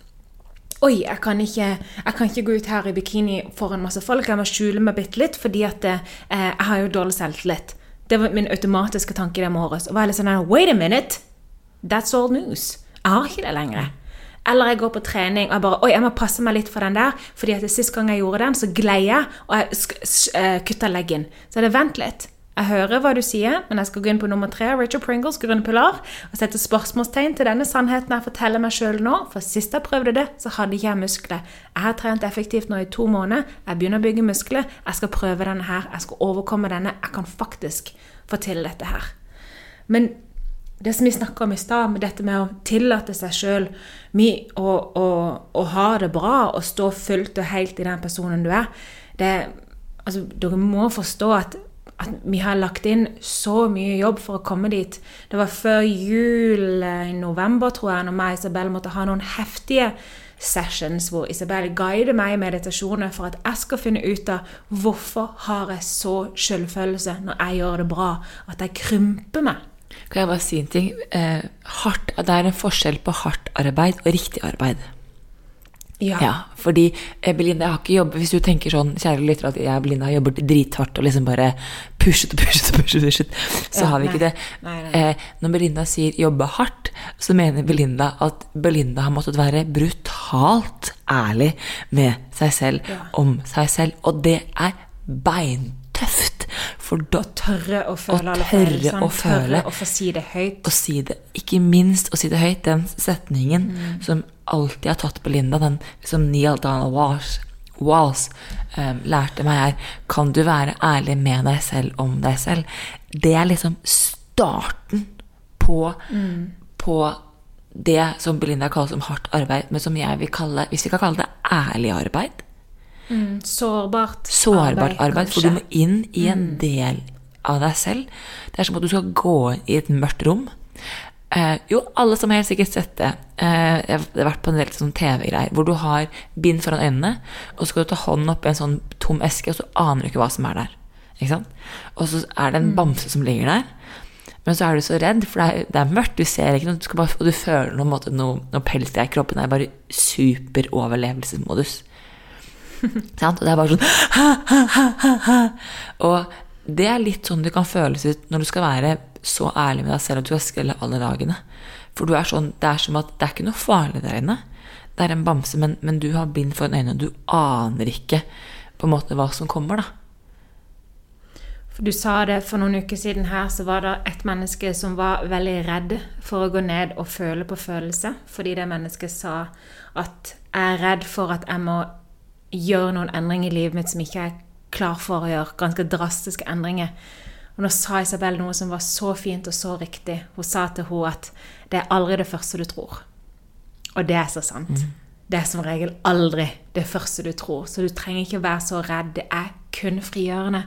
[SPEAKER 2] Oi, jeg kan, ikke, jeg kan, ikke, gå ut her i bikini foran masse folk. Jeg må skjule meg bitte litt, fordi at eh, jeg har jo dårlig selvtillit. Det var min automatiske tanke det morges. Og var litt sånn Wait a minute! That's all news. Jeg har ikke det lenger. Eller jeg går på trening og jeg bare Oi, jeg må passe meg litt for den der. fordi at sist gang jeg gjorde den, så glei jeg, og jeg uh, kutta leggen. Så det vent litt. Jeg hører hva du sier, men jeg skal gå inn på nummer tre, Richard Pringles, grønne pilar, og sette spørsmålstegn til denne sannheten jeg forteller meg sjøl nå. For sist jeg prøvde det, så hadde ikke jeg muskler. Jeg har trent effektivt nå i to måneder. Jeg begynner å bygge muskler. Jeg skal prøve denne her. Jeg skal overkomme denne. Jeg kan faktisk få til dette her. Men det som vi snakka om i stad, med dette med å tillate seg sjøl å, ha det bra og stå fullt og helt i den personen du er det, altså, Dere må forstå at, at, vi har lagt inn så mye jobb for å komme dit. Det var før jul eh, i november, tror jeg, når meg og Isabel måtte ha noen heftige sessions hvor Isabel guider meg i meditasjoner for at jeg skal finne ut av hvorfor har jeg så selvfølelse når jeg gjør det bra, at jeg krymper meg.
[SPEAKER 1] Kan jeg bare si en ting? Eh, hardt, det er en forskjell på hardt arbeid og riktig arbeid. Ja. ja fordi eh, Belinda, jeg har ikke jobbet Hvis du tenker sånn, kjære lytter, at jeg og Belinda har jobbet drithardt og liksom bare pushet og pushet og pushet, pushet så ja, har vi nei, ikke det. Nei, nei, eh, når Belinda sier 'jobbe hardt', så mener Belinda at Belinda har måttet være brutalt ærlig med seg selv ja. om seg selv. Og det er beintøft. For da
[SPEAKER 2] tørre å føle alle
[SPEAKER 1] følelsene. Å føle,
[SPEAKER 2] tørre å få si det høyt.
[SPEAKER 1] Å si det, ikke minst å si det høyt. Den setningen mm. som alltid har tatt på Linda, den som Neil Donald Walsh, Walsh um, lærte meg, er Kan du være ærlig med deg selv om deg selv? Det er liksom starten på, mm. på det som Belinda kaller som hardt arbeid, men som jeg vil kalle, hvis vi kan kalle det ærlig arbeid,
[SPEAKER 2] Mm, sårbart,
[SPEAKER 1] sårbart arbeid, arbeid for du må inn i en mm. del av deg selv. Det er som at du skal gå i et mørkt rom. Eh, jo, alle som har helt sikkert sett det. Eh, jeg har vært på en del sånn TV-greier hvor du har bind foran øynene, og så skal du ta hånden oppi en sånn tom eske, og så aner du ikke hva som er der. Og så er det en mm. bamse som ligger der. Men så er du så redd, for det er, det er mørkt, du ser ikke noe, du bare, og du føler noe, noe, noe pels i kroppen. Det er bare super overlevelsesmodus. og det er bare sånn Og det er litt sånn det kan føles ut når du skal være så ærlig med deg selv at du skal skrelle alle dagene. For du er sånn, det er som at det er ikke noe farlig der inne. Det er en bamse, men, men du har bind foran øynene, og du aner ikke på en måte hva som kommer, da.
[SPEAKER 2] Du sa det for noen uker siden her, så var det et menneske som var veldig redd for å gå ned og føle på følelse, fordi det mennesket sa at jeg er redd for at jeg må gjøre noen endringer i livet mitt som ikke er klar for å gjøre. Ganske drastiske endringer. Og nå sa Isabel noe som var så fint og så riktig. Hun sa til henne at det er aldri det første du tror. Og det er så sant. Mm. det er som regel aldri det første du tror. Så du trenger ikke være så redd. Det er kun frigjørende.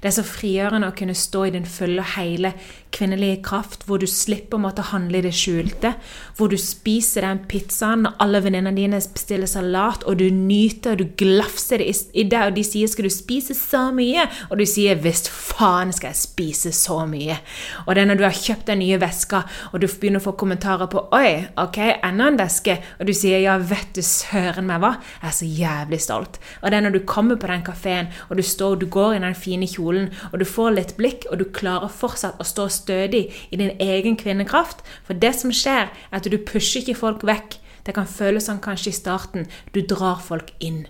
[SPEAKER 2] Det er så frigjørende å kunne stå i din fulle og hele kvinnelige kraft, hvor du slipper å måtte handle i det skjulte, hvor du spiser den pizzaen når alle venninnene dine bestiller salat, og du nyter og du glafser det i det, og de sier 'skal du spise så mye?' Og du sier 'visst faen skal jeg spise så mye'. Og det er når du har kjøpt den nye veska, og du begynner å få kommentarer på 'oi, ok, enda en veske', og du sier 'ja, vet du søren meg hva', jeg er så jævlig stolt. Og det er når du kommer på den kafeen, og du står og du går i den fine kjolen, og du får litt blikk, og du klarer fortsatt å stå stødig i din egen kvinnekraft. For det som skjer, er at du pusher ikke folk vekk. Det kan føles sånn kanskje i starten. Du drar folk inn.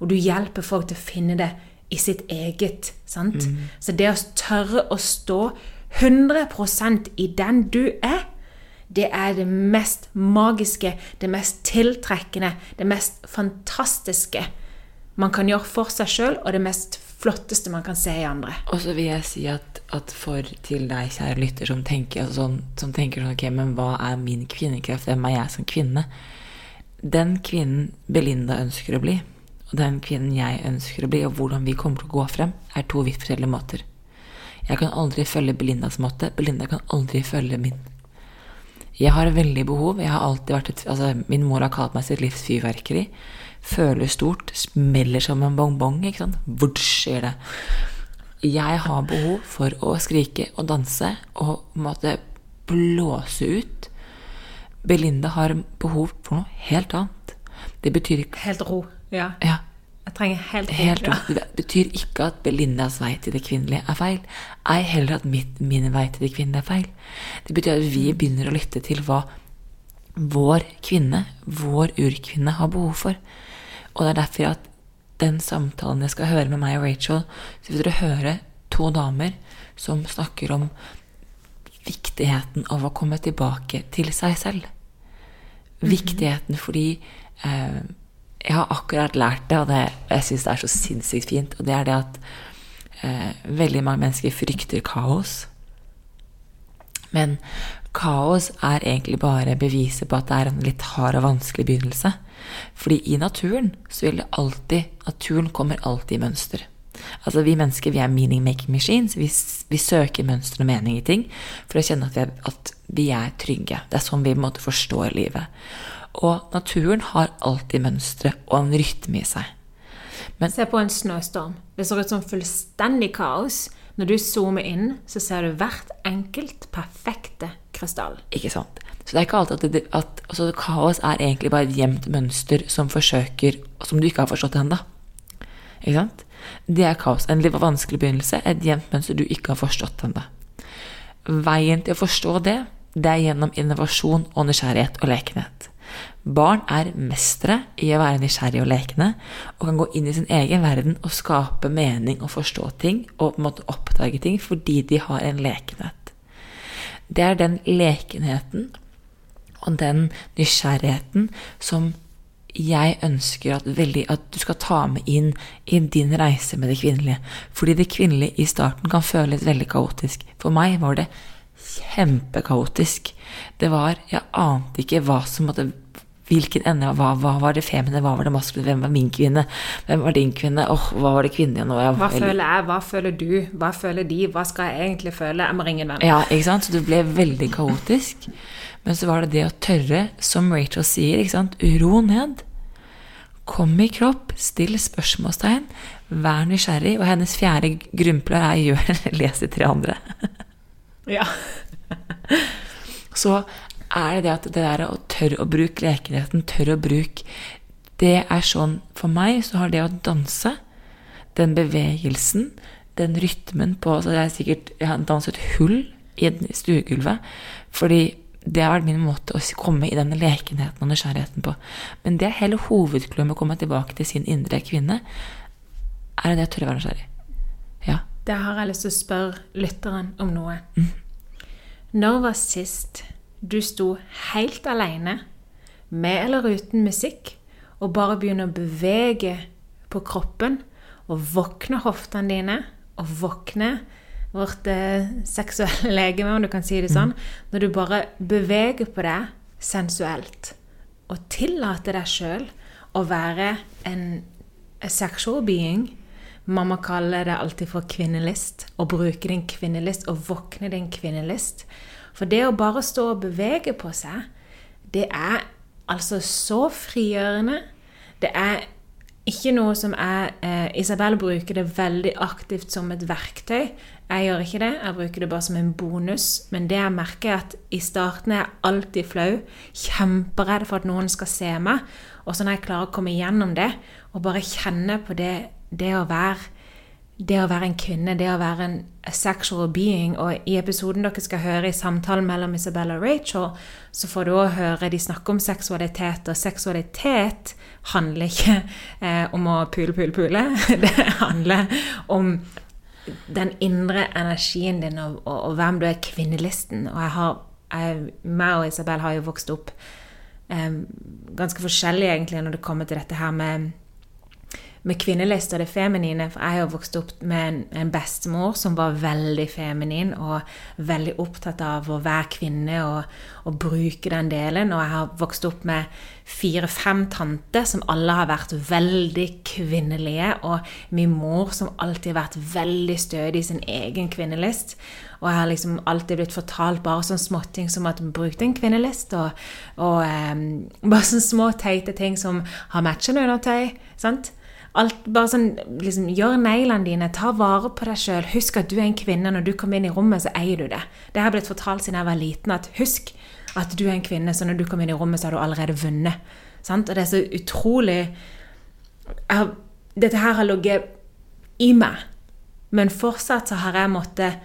[SPEAKER 2] Og du hjelper folk til å finne det i sitt eget. sant? Mm. Så det å tørre å stå 100% i den du er, det er det mest magiske, det mest tiltrekkende, det mest fantastiske man kan gjøre for seg sjøl, og det mest flotteste man kan se i andre.
[SPEAKER 1] Og så vil jeg si at, at for til deg, kjære lytter, som tenker, altså sånn, som tenker sånn Ok, men hva er min kvinnekraft? Hvem er jeg som kvinne? Den kvinnen Belinda ønsker å bli, og den kvinnen jeg ønsker å bli, og hvordan vi kommer til å gå frem, er to vidt forskjellige måter. Jeg kan aldri følge Belindas måte. Belinda kan aldri følge min. Jeg har veldig behov. Jeg har alltid vært et, altså, Min mor har kalt meg sitt livs fyrverkeri føler stort, smeller som en bongbong. ikke sant? Hvor gjør det? Jeg har behov for å skrike og danse og måtte blåse ut. Belinda har behov for noe helt annet. Det betyr ikke
[SPEAKER 2] Helt ro. Ja.
[SPEAKER 1] ja.
[SPEAKER 2] Jeg trenger helt ro.
[SPEAKER 1] Helt ro. Det betyr ikke at Belindas vei til det kvinnelige er feil. Ei heller at mitt, min vei til det kvinnelige er feil. Det betyr at vi begynner å lytte til hva vår kvinne, vår urkvinne, har behov for. Og det er derfor at den samtalen jeg skal høre med meg og Rachel, så vil dere høre to damer som snakker om viktigheten av å komme tilbake til seg selv. Mhm. Viktigheten fordi eh, jeg har akkurat lært det, og det, jeg syns det er så sinnssykt fint, og det er det at eh, veldig mange mennesker frykter kaos. Men kaos er egentlig bare beviset på at det er en litt hard og vanskelig begynnelse. Fordi i naturen så vil det alltid Naturen kommer alltid i mønster. Altså Vi mennesker vi er meaning-making machines. Vi, vi, søker mønster og mening i ting for å kjenne at vi, er, at vi er trygge. Det er sånn vi på en måte forstår livet. Og naturen har alltid mønstre og en rytme i seg.
[SPEAKER 2] Men, Se på en snøstorm. Det ser ut som fullstendig kaos. Når du zoomer inn, så ser du hvert enkelt perfekte krystall.
[SPEAKER 1] Ikke sant. Så det er ikke alltid at, det, at altså, kaos er egentlig bare et gjemt mønster som forsøker Som du ikke har forstått ennå. Ikke sant? Det er kaos. En litt vanskelig begynnelse. Et gjemt mønster du ikke har forstått ennå. Veien til å forstå det, det er gjennom innovasjon og nysgjerrighet og lekenhet. Barn er mestere i å være nysgjerrige og lekne, og kan gå inn i sin egen verden og skape mening og forstå ting og på en måte oppdage ting fordi de har en lekenhet. Det er den lekenheten og den nysgjerrigheten som jeg ønsker at, veldig, at, du skal ta med inn i din reise med det kvinnelige. Fordi det kvinnelige i starten kan føles veldig kaotisk. For meg var det kjempekaotisk. Det var Jeg ante ikke hva som måtte Hvilken ende hva, hva var det femine, hva var det maskuline, hvem var min kvinne, hvem var din kvinne, åh, oh, hva var det kvinnelige nå?
[SPEAKER 2] Hva føler jeg, hva føler du, hva føler de, hva skal jeg egentlig føle? Jeg må ringe en venn.
[SPEAKER 1] Ja, ikke sant? Så du ble veldig kaotisk. Men så var det det å tørre, som Rachel sier, ikke sant, ro ned. Kom i kropp, still spørsmålstegn, vær nysgjerrig. Og hennes fjerde grunnpilar er gjør les de tre andre.
[SPEAKER 2] ja.
[SPEAKER 1] så er det det at det der å tørre å bruke lekenheten, tørre å bruke Det er sånn For meg så har det å danse, den bevegelsen, den rytmen på så Jeg har sikkert jeg har danset hull i stuegulvet. Fordi det har vært min måte å komme i denne lekenheten og nysgjerrigheten på. Men det er hele hovedclouet med å komme tilbake til sin indre kvinne, er det å tørre å være nysgjerrig. Ja.
[SPEAKER 2] Det har jeg lyst til å spørre lytteren om noe. Mm. Når var sist du sto helt alene, med eller uten musikk, og bare begynner å bevege på kroppen, og våkne hoftene dine, og våkne vårt eh, seksuelle legeme, om du kan si det sånn, mm. når du bare beveger på deg sensuelt, og tillater deg sjøl å være en sexual being. Mamma kaller det alltid for kvinnelist. Å bruke din kvinnelist, og våkne din kvinnelist. For det å bare stå og bevege på seg, det er altså så frigjørende. Det er ikke noe som jeg eh, Isabel bruker det veldig aktivt som et verktøy. Jeg gjør ikke det, jeg bruker det bare som en bonus. Men det jeg merker, er at i starten er jeg alltid flau. Kjemperedd for at noen skal se meg. Og så når jeg klarer å komme gjennom det, og bare kjenne på det, det å være det å være en kvinne, det å være en sexual being. Og i episoden dere skal høre i samtalen mellom Isabella og Rachel, så får du òg høre de snakke om seksualitet. Og seksualitet handler ikke eh, om å pule, pule, pule. Det handler om den indre energien din og, og, og hvem du er, kvinnelisten. Og jeg har, jeg, meg og Isabel har jo vokst opp eh, ganske forskjellig egentlig når det kommer til dette her med med kvinnelist og det feminine. For jeg har vokst opp med en, en, bestemor som var veldig feminin og veldig opptatt av å være kvinne og, og bruke den delen. Og jeg har vokst opp med fire-fem tanter som alle har vært veldig kvinnelige. Og min mor som alltid har vært veldig stødig i sin egen kvinnelist. Og jeg har liksom alltid blitt fortalt bare sånne småting som at bruk en kvinnelist. Og, og um, bare sånne små teite ting som har matchende undertøy. sant? Alt, bare sånn, liksom, Gjør neglene dine, ta vare på deg sjøl. Husk at du er en kvinne. Når du kommer inn i rommet, så eier du det. Det har blitt fortalt siden jeg var liten. at Husk at du er en kvinne, så når du kommer inn i rommet, så har du allerede vunnet. Sant? Og det er så utrolig har, Dette her har ligget i meg, men fortsatt så har jeg måttet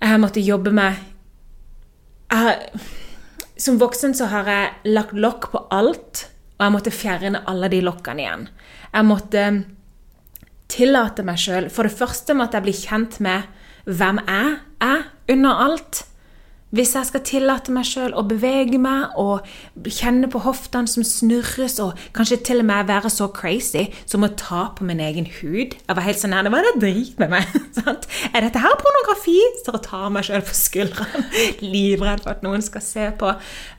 [SPEAKER 2] Jeg har måttet jobbe med har, Som voksen så har jeg lagt lokk på alt, og jeg måtte fjerne alle de lokkene igjen. Jeg måtte tillate meg sjøl For det første måtte jeg bli kjent med hvem jeg er under alt. Hvis jeg skal tillate meg sjøl å bevege meg og kjenne på hoftene som snurres, og kanskje til og med være så crazy som å ta på min egen hud Jeg var helt sånn her, Hva er det drit med meg? Er dette her pornografi? Så og tar meg sjøl på skuldrene, livredd for at noen skal se på.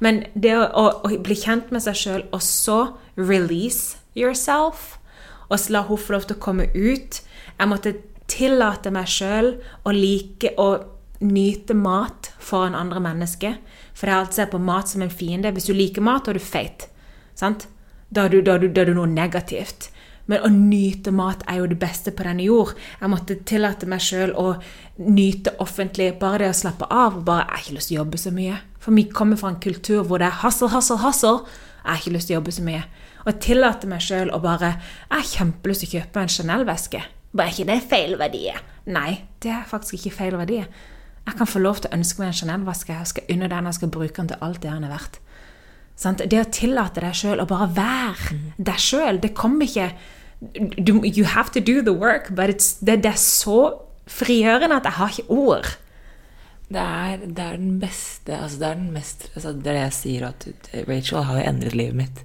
[SPEAKER 2] Men det å, å, å bli kjent med seg sjøl, og så release yourself og så la hun få lov til å komme ut. Jeg måtte tillate meg sjøl å like å nyte mat foran andre mennesker. For jeg alltid sett på mat som en fiende. Hvis du liker mat, da er du feit. Sant? Da er du, da, er du, da er du noe negativt. Men å nyte mat er jo det beste på denne jord. Jeg måtte tillate meg sjøl å nyte offentlig. Bare det å slappe av. bare, Jeg har ikke lyst til å jobbe så mye. For vi kommer fra en kultur hvor det er hassel, hassel, hassel. Jeg har ikke lyst til å jobbe så mye. Og jeg tillater meg sjøl å bare Jeg har kjempelyst til å kjøpe en Chanel-veske. Bare ikke det er feil verdi? Nei, det er faktisk ikke feil verdi. Jeg kan få lov til å ønske meg en Chanel-veske. Jeg skal under den, jeg skal bruke den til alt det den er verdt. Det å tillate deg sjøl å bare være mm. deg sjøl, det kommer ikke du, You have to do the work, but det, det, er så frigjørende at jeg har ikke ord.
[SPEAKER 1] Det er, det er den beste altså Det er den mest altså Det er det jeg sier, at Rachel har jo endret livet mitt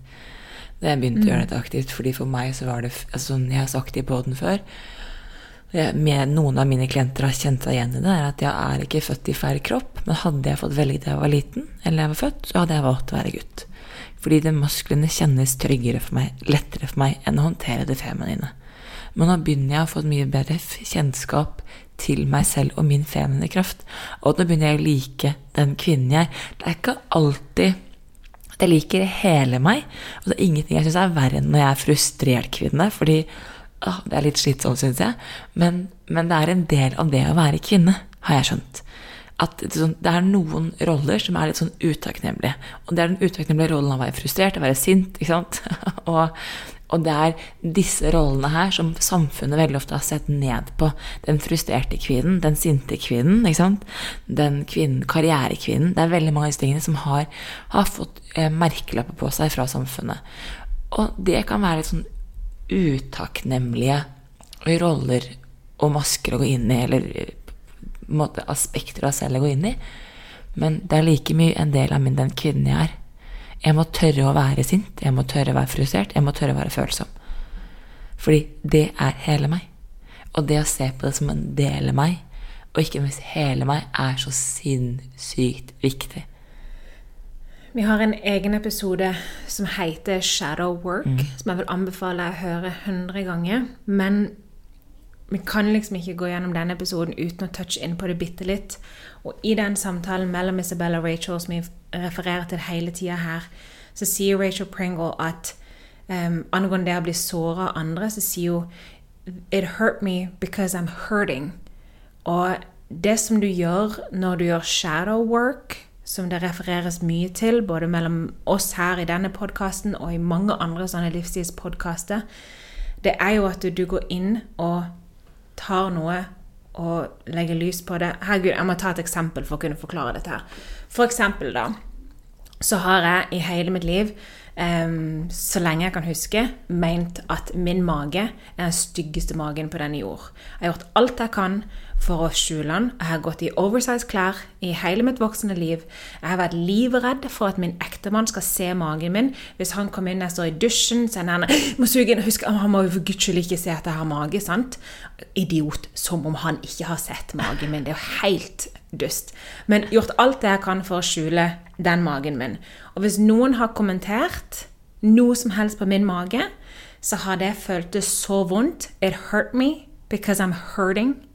[SPEAKER 1] da jeg begynte mm. å gjøre mm. dette aktivt. fordi for meg så var det altså, Jeg har sagt det i poden før. Jeg, med noen av mine klienter har kjent seg igjen i det, er at jeg er ikke født i feil kropp. Men hadde jeg fått velge da jeg var liten, eller jeg var født, så hadde jeg valgt å være gutt. Fordi det maskuline kjennes tryggere for meg, lettere for meg, enn å håndtere det feminine. Men nå begynner jeg å få et mye bedre kjennskap til meg selv og min feminine kraft. Og nå begynner jeg å like den kvinnen jeg er. Det er ikke alltid jeg liker hele meg. Og det er ingenting jeg syns er verre enn når jeg er frustrert kvinne. Fordi å, det er litt slitsomt, syns jeg. Men, men, det er en del av det å være kvinne, har jeg skjønt. At sånn, det er noen roller som er litt sånn utakknemlige. Og det er den utakknemlige rollen av å være frustrert, å være sint. ikke sant? og og det er disse rollene her som samfunnet veldig ofte har sett ned på. Den frustrerte kvinnen, den sinte kvinnen, den kvinnen, karrierekvinnen. Det er veldig mange av disse tingene som har, har fått merkelapper på seg fra samfunnet. Og det kan være litt sånn utakknemlige roller og masker å gå inn i, eller eh, måte, aspekter av selv å gå inn i. Men det er like mye en del av min, den kvinnen jeg er. Jeg må tørre å være sint, jeg må tørre å være frustrert, jeg må tørre å være følsom. Fordi det er hele meg. Og det å se på det som en del av meg, og ikke minst hele meg, er så sinnssykt viktig.
[SPEAKER 2] Vi har en egen episode som heter Shadow Work, som jeg vil anbefale å høre 100 ganger. Men vi kan liksom ikke gå gjennom denne episoden uten å touche inn på det bitte litt. Og i den samtalen mellom Isabella og Rachel, som vi refererer til hele tida her, så sier Rachel Pringle at um, angående det å bli såra av andre, så sier hun It hurt me because I'm hurting. Og det som du gjør når du gjør shadow work, som det refereres mye til, både mellom oss her i denne podkasten og i mange andre sånne livsstilspodkaster, det er jo at du går inn og tar noe og legger lys på det. Herregud, jeg må ta et eksempel for å kunne forklare dette her. For eksempel, da, så har jeg i hele mitt liv, um, så lenge jeg kan huske, ment at min mage er den styggeste magen på denne jord. Jeg har gjort alt jeg kan for å skjule den. Jeg har gått i oversized klær i hele mitt voksne liv. Jeg har vært livredd for at min ektemann skal se magen min. Hvis han kommer inn jeg står i dusjen, så er han må suge inn, Husk, han må jo for guds skyld ikke se at jeg har mage. sant? Idiot. Som om han ikke har sett magen min. Det er jo helt dust. Men gjort alt det jeg kan for å skjule den magen min. Og hvis noen har kommentert noe som helst på min mage, så har det føltes så vondt. It hurt me because I'm hurting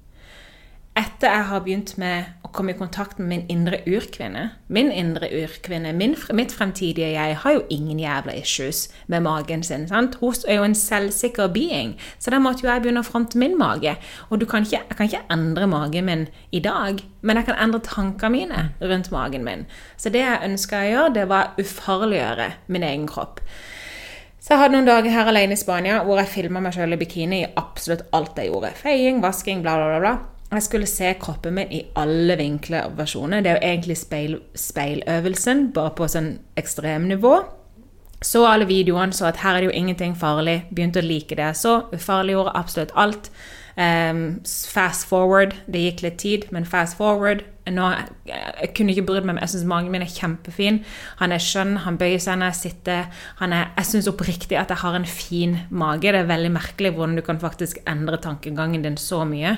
[SPEAKER 2] etter jeg har begynt med å komme i kontakt med min indre urkvinne Min indre urkvinne, min, mitt fremtidige jeg, har jo ingen jævla issues med magen sin. sant? Hun er jo en selvsikker being, så da måtte jo jeg begynne å fronte min mage. Og ikke, jeg kan ikke endre magen min i dag, men jeg kan endre tankene mine rundt magen min. Så det jeg ønska å gjøre, det var å ufarliggjøre min egen kropp. Så jeg hadde noen dager her alene i Spania hvor jeg filma meg sjøl i bikini i absolutt alt jeg gjorde. Feiing, vasking, bla, bla. bla. Jeg skulle se kroppen min i alle vinkler og versjoner. Det er jo egentlig speil, speiløvelsen, bare på sånn ekstremnivå. Så alle videoene, så at her er det jo ingenting farlig. Begynte å like det. Så ufarliggjorde absolutt alt. Um, fast forward. Det gikk litt tid, men fast forward. Nå, jeg kunne ikke brydd meg, men jeg syns magen min er kjempefin. Han er skjønn, han bøyer seg når jeg sitter. Er, jeg syns oppriktig at jeg har en fin mage. Det er veldig merkelig hvordan du kan faktisk endre tankegangen din så mye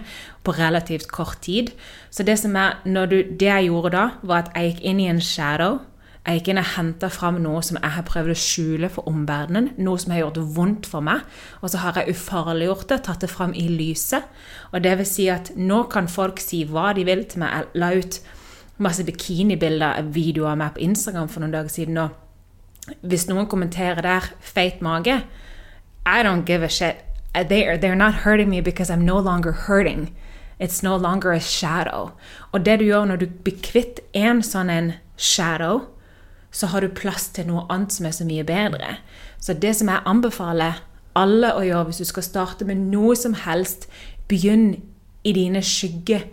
[SPEAKER 2] på relativt kort tid. Så det, som er, du, det jeg gjorde da, var at jeg gikk inn i en shadow. Jeg ikke inn og henta fram noe som jeg har prøvd å skjule for omverdenen. Noe som har gjort vondt for meg. Og så har jeg ufarliggjort det, tatt det fram i lyset. Og det vil si at nå kan folk si hva de vil til meg. Jeg la ut masse bikinibilder, videoer av meg på Instagram for noen dager siden. Og hvis noen kommenterer der 'feit mage', I don't give a shit. They're, they're not hurting me because I'm no longer hurting. It's no longer a shadow. Og det du gjør når du blir kvitt en sånn en shadow, så har du plass til noe annet som er så mye bedre. Så det som jeg anbefaler alle å gjøre hvis du skal starte med noe som helst, begynn i dine skygger.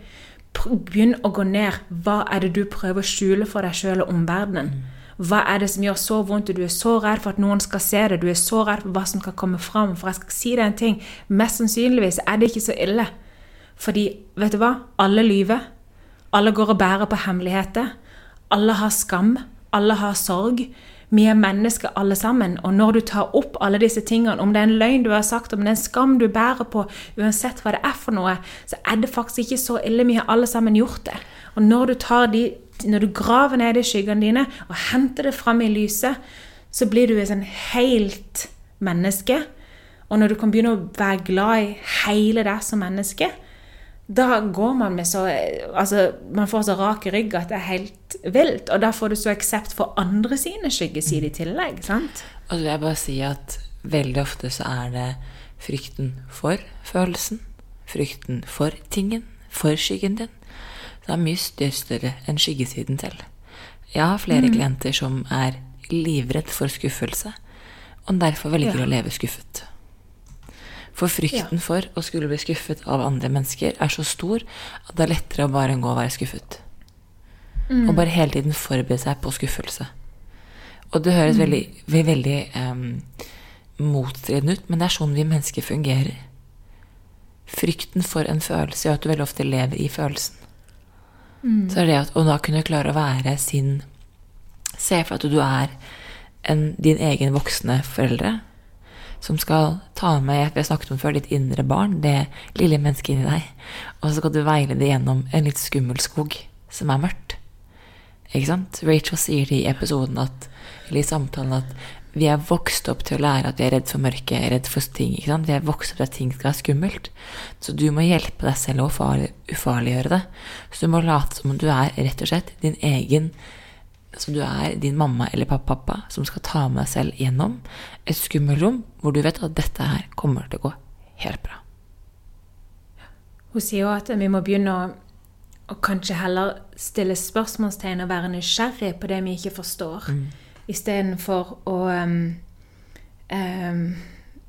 [SPEAKER 2] Begynn å gå ned. Hva er det du prøver å skjule for deg sjøl og omverdenen? Hva er det som gjør så vondt? Du er så redd for at noen skal se det. Du er så redd for hva som skal komme fram. For jeg skal si deg en ting. Mest sannsynligvis er det ikke så ille. Fordi, vet du hva? Alle lyver. Alle går og bærer på hemmeligheter. Alle har skam. Alle har sorg. Vi er mennesker alle sammen. Og når du tar opp alle disse tingene, om det er en løgn du har sagt, om det er en skam du bærer på, uansett hva det er for noe, så er det faktisk ikke så ille. Vi har alle sammen gjort det. Og når du, de, når du graver ned i skyggene dine og henter det fram i lyset, så blir du et sånn helt menneske. Og når du kan begynne å være glad i hele deg som menneske, da går man med så Altså, man får så rak rygg at det er helt vilt. Og da får du så aksept for andre sine skyggesider i tillegg. sant?
[SPEAKER 1] Og så vil jeg bare si at veldig ofte så er det frykten for følelsen, frykten for tingen, for skyggen din. Det er mye større enn skyggesiden selv. Jeg har flere mm. klienter som er livredd for skuffelse, og derfor velger ja. å leve skuffet. For frykten ja. for å skulle bli skuffet av andre mennesker er så stor at det er lettere å bare gå og være skuffet. Mm. Og bare hele tiden forberede seg på skuffelse. Og det høres mm. veldig, veldig um, motstridende ut, men det er sånn vi mennesker fungerer. Frykten for en følelse gjør at du veldig ofte lever i følelsen. Mm. Så er det at å da kunne klare å være sin Se for deg at du er en, din egen voksne foreldre som skal ta med vi har snakket om før, ditt indre barn, det lille mennesket inni deg. Og så skal du veile det gjennom en litt skummel skog som er mørkt. Ikke sant? Rachel sier det i episoden at, eller i samtalen at vi er vokst opp til å lære at vi er redd for mørket, redd for ting. ikke sant? Vi er vokst opp til at ting skal være skummelt. Så du må hjelpe deg selv å ufarliggjøre det. Så du må late som om du er rett og slett din egen Som du er din mamma eller pappa, som skal ta med deg selv gjennom et skummelt rom hvor du vet at dette her kommer til å gå helt bra.
[SPEAKER 2] Hun sier jo at vi må begynne å, å kanskje heller stille spørsmålstegn og være nysgjerrig på det vi ikke forstår, mm. istedenfor å um, um,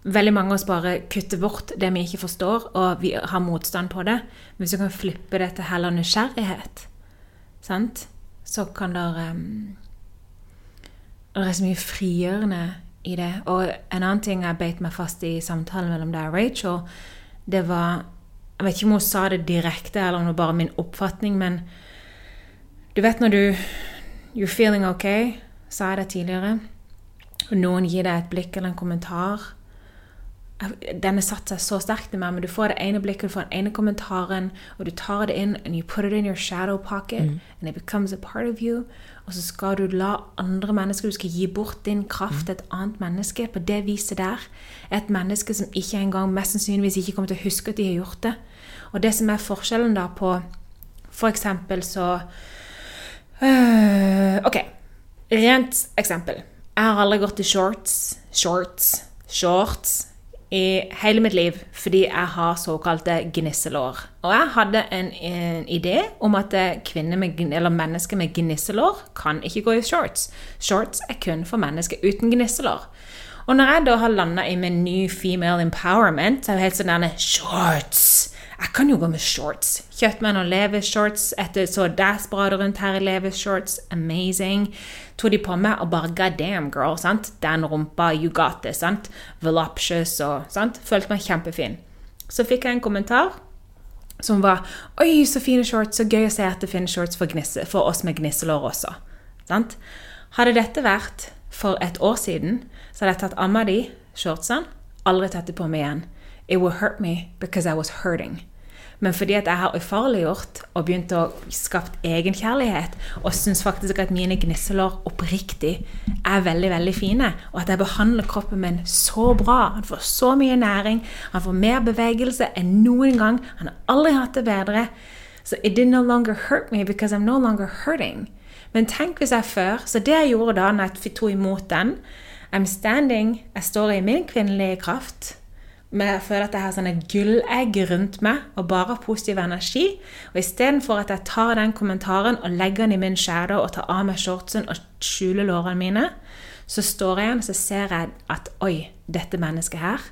[SPEAKER 2] Veldig mange av oss bare kutter bort det vi ikke forstår, og vi har motstand på det. Men hvis vi kan flippe det til heller nysgjerrighet, sant? Så kan det um, Det er så mye frigjørende i det. Og en annen ting jeg beit meg fast i samtalen mellom deg og Rachel, det var Jeg vet ikke om hun sa det direkte, eller om det var bare min oppfatning, men du vet når du You're feeling okay, sa jeg det tidligere, og noen gir deg et blikk eller en kommentar den har satt seg så sterkt i meg, men du får det ene blikket, du får den ene kommentaren, og du tar det inn, and you put it in your shadow pocket, mm. and it becomes a part of you. Og så skal du la andre mennesker Du skal gi bort din kraft til et annet menneske. På det viset der. Et menneske som ikke engang mest sannsynligvis ikke kommer til å huske at de har gjort det. Og det som er forskjellen da på For eksempel så øh, Ok. Rent eksempel. Jeg har aldri gått i shorts, shorts, shorts i hele mitt liv fordi jeg har såkalte gnisselår. Og jeg hadde en, en idé om at med, mennesker med gnisselår kan ikke gå i shorts. Shorts er kun for mennesker uten gnisselår. Og når jeg da har landa i min ny female empowerment, så er det helt sånn denne Shorts! Jeg kan jo gå med shorts. Kjøttmenn og noen Levis-shorts etter så dæsbrader rundt her i leve shorts. Amazing. Tok de på meg og bare God damn, girl. sant? Den rumpa, you got this. sant? Voluptuous og sant? Følte meg kjempefin. Så fikk jeg en kommentar som var Oi, så fine shorts. Så gøy å se at det finnes shorts for, gnisse, for oss med gnisselår også. Sant? Hadde dette vært for et år siden, så hadde jeg tatt av meg de shortsene, aldri tatt de på meg igjen. It will hurt me because I was hurting. Men fordi at jeg har ufarliggjort og begynt å skapt egenkjærlighet, og syns faktisk at mine gnisselår oppriktig er veldig veldig fine, og at jeg behandler kroppen min så bra Han får så mye næring, han får mer bevegelse enn noen gang. Han har aldri hatt det bedre. Så it did no longer hurt me because I'm no longer hurting. Men tenk hvis jeg før Så det jeg gjorde da når jeg tok imot den I'm standing, jeg står i min kvinnelige kraft. Men jeg føler at jeg har sånne gullegg rundt meg og bare positiv energi. Og istedenfor at jeg tar den kommentaren og legger den i min shadow og tar av meg shortsen og skjuler lårene mine, så står jeg igjen og ser jeg at oi, dette mennesket her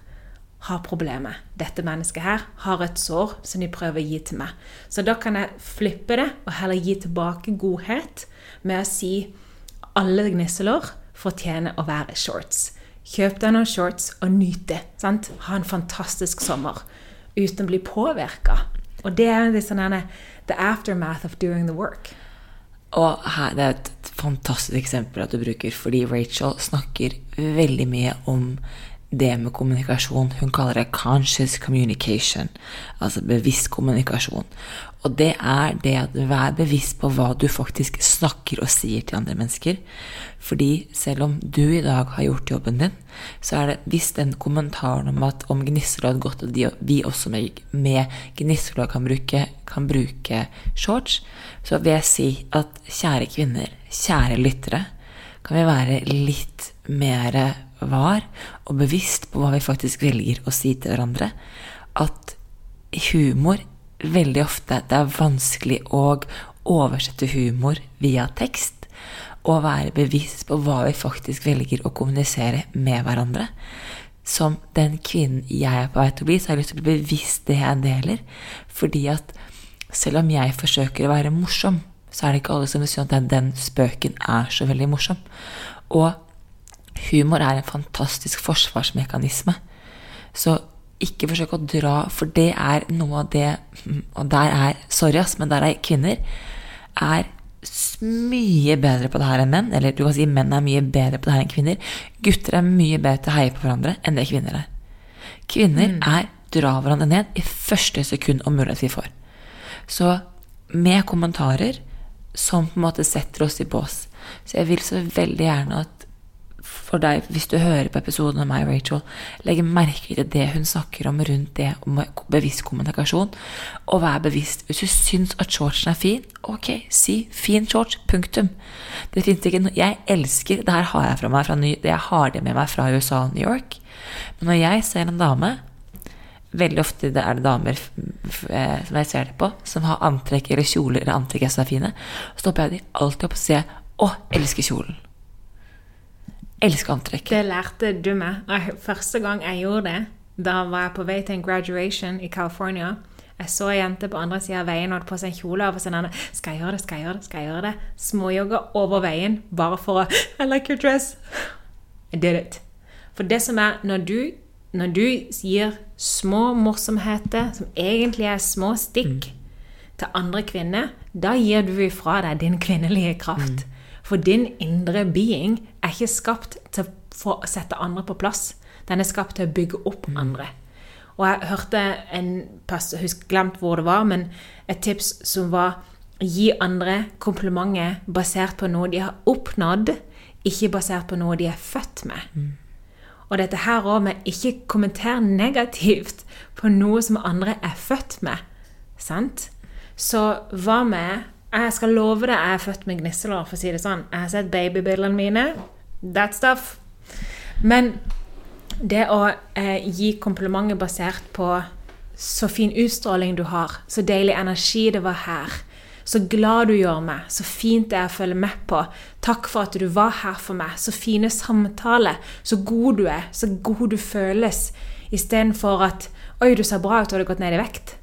[SPEAKER 2] har problemer. Dette mennesket her har et sår som de prøver å gi til meg. Så da kan jeg flippe det og heller gi tilbake godhet med å si alle gnisselår fortjener å være shorts. Kjøp deg noen shorts og nyt det. Sant? Ha en fantastisk sommer uten å bli påvirka. Og det er liksom denne, the aftermath of doing the work.
[SPEAKER 1] Og her, Det er et fantastisk eksempel at du bruker, fordi Rachel snakker veldig mye om det med kommunikasjon. Hun kaller det 'conscious communication', altså bevisst kommunikasjon. Og det er det at vær bevisst på hva du faktisk snakker og sier til andre mennesker. Fordi selv om du i dag har gjort jobben din, så er det hvis den kommentaren om at om Gnisselå godt og vi også med, med Gnisselå kan kan bruke shorts, så vil jeg si at kjære kvinner, kjære lyttere, kan vi være litt mer var og bevisst på hva vi faktisk velger å si til hverandre. At humor veldig ofte Det er vanskelig å oversette humor via tekst. Og være bevisst på hva vi faktisk velger å kommunisere med hverandre. Som den kvinnen jeg er på vei til å bli, så har jeg lyst til å bli bevisst det jeg deler. Fordi at selv om jeg forsøker å være morsom, så er det ikke alle som vil si at den spøken er så veldig morsom. Og humor er en fantastisk forsvarsmekanisme. Så ikke forsøk å dra, for det er noe av det Og der er Sorry, ass, men der er kvinner er mye bedre på det her enn menn. Eller du kan si menn er mye bedre på det her enn kvinner. Gutter er mye bedre til å heie på hverandre enn det kvinner er. Kvinner mm. er dra hverandre ned i første sekund om mulighet vi får. Så med kommentarer som på en måte setter oss i bås. Så jeg vil så veldig gjerne at for deg, hvis du hører på episoden av meg, og Rachel, legge merke til det hun snakker om rundt det om bevisst kommunikasjon. Og vær bevisst. Hvis du syns at shortsen er fin, ok, si 'fin shorts'. Punktum. Det fins ikke noe Jeg elsker Det her har jeg fra meg fra ny, Jeg har det med meg fra USA og New York. Men når jeg ser en dame Veldig ofte det er det damer eh, som jeg ser det på, som har antrekk eller kjoler eller antrekk som er fine. Så stopper jeg de alltid opp og sier 'Å, elsker kjolen' elsker antrekk.
[SPEAKER 2] Det lærte du meg. Første gang jeg gjorde det, da var jeg på vei til en graduation i California. Jeg så ei jente på andre sida av veien og hadde på seg en kjole. Og sånn, skal jeg gjøre det, skal jeg gjøre det? skal jeg gjøre det? Småjogger over veien bare for å I like your dress. I did it. For det som er når du, når du gir små morsomheter, som egentlig er små stikk, mm. til andre kvinner, da gir du ifra deg din kvinnelige kraft. Mm. For din indre being er ikke skapt til å sette andre på plass. Den er skapt til å bygge opp mm. andre. Og jeg hørte en pass, jeg husker glemt hvor det var, men et tips som var gi andre komplimenter basert på noe de har oppnådd, ikke basert på noe de er født med. Mm. Og dette her òg med ikke kommenter negativt på noe som andre er født med. Sant? Så hva med jeg skal love deg jeg er født med gnisselår, for å si det sånn. Jeg har sett babybildene mine. That stuff. Men det å eh, gi komplimenter basert på så fin utstråling du har, så deilig energi det var her, så glad du gjør meg, så fint det er å følge med på, takk for at du var her for meg, så fine samtaler, så god du er, så god du føles, istedenfor at Oi, du ser bra ut, du hadde gått ned i vekt.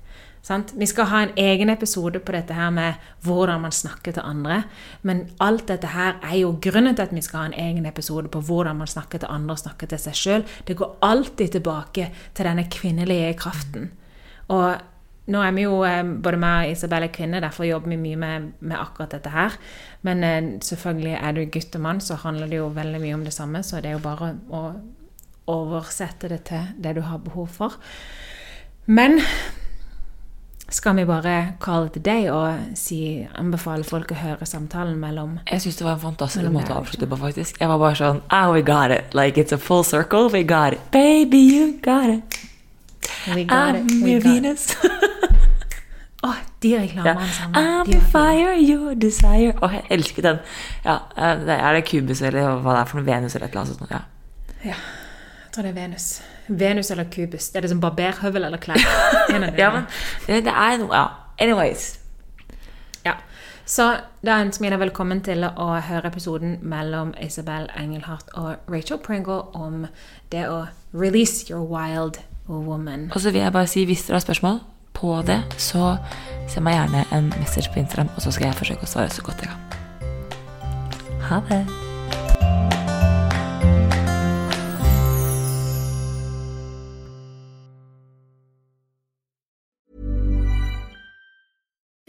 [SPEAKER 2] Sant? Vi skal ha en egen episode på dette her med hvordan man snakker til andre. Men alt dette her er jo grunnen til at vi skal ha en egen episode på hvordan man snakker til andre og snakker til seg sjøl. Det går alltid tilbake til denne kvinnelige kraften. Og nå er vi jo, eh, både meg og Isabel er kvinner, derfor jobber vi mye med, med akkurat dette her. Men eh, selvfølgelig er du gutt og mann, så handler det jo veldig mye om det samme. Så det er jo bare å oversette det til det du har behov for. Men skal vi bare call it a day og si, anbefale folk å høre samtalen mellom
[SPEAKER 1] Jeg syns det var en fantastisk måte å avslutte på, faktisk. Jeg var bare sånn Oh, we got it. Like it's a full circle. We got it. Baby, you got it.
[SPEAKER 2] We got I'm it. We your Venus. Å, oh, de reklamene ja. sammen.
[SPEAKER 1] I'm your fire, your desire. Å, oh, jeg elsker den. Ja, eh, Er det Kubus eller hva det er for noe? Venus eller et eller annet sånt? Ja.
[SPEAKER 2] ja. Jeg tror det er Venus. Venus eller kubus. Det er liksom barberhøvel eller klær.
[SPEAKER 1] ja, men det er noe Ja. Anyways.
[SPEAKER 2] Ja. Så da ønsker vi deg velkommen til å høre episoden mellom Isabel Engelhardt og Rachel Pringle om det å release your wild woman.
[SPEAKER 1] Og så vil jeg bare si, hvis dere har spørsmål på det, så send meg gjerne en message på Instagram, og så skal jeg forsøke å svare så godt jeg kan. Ha det.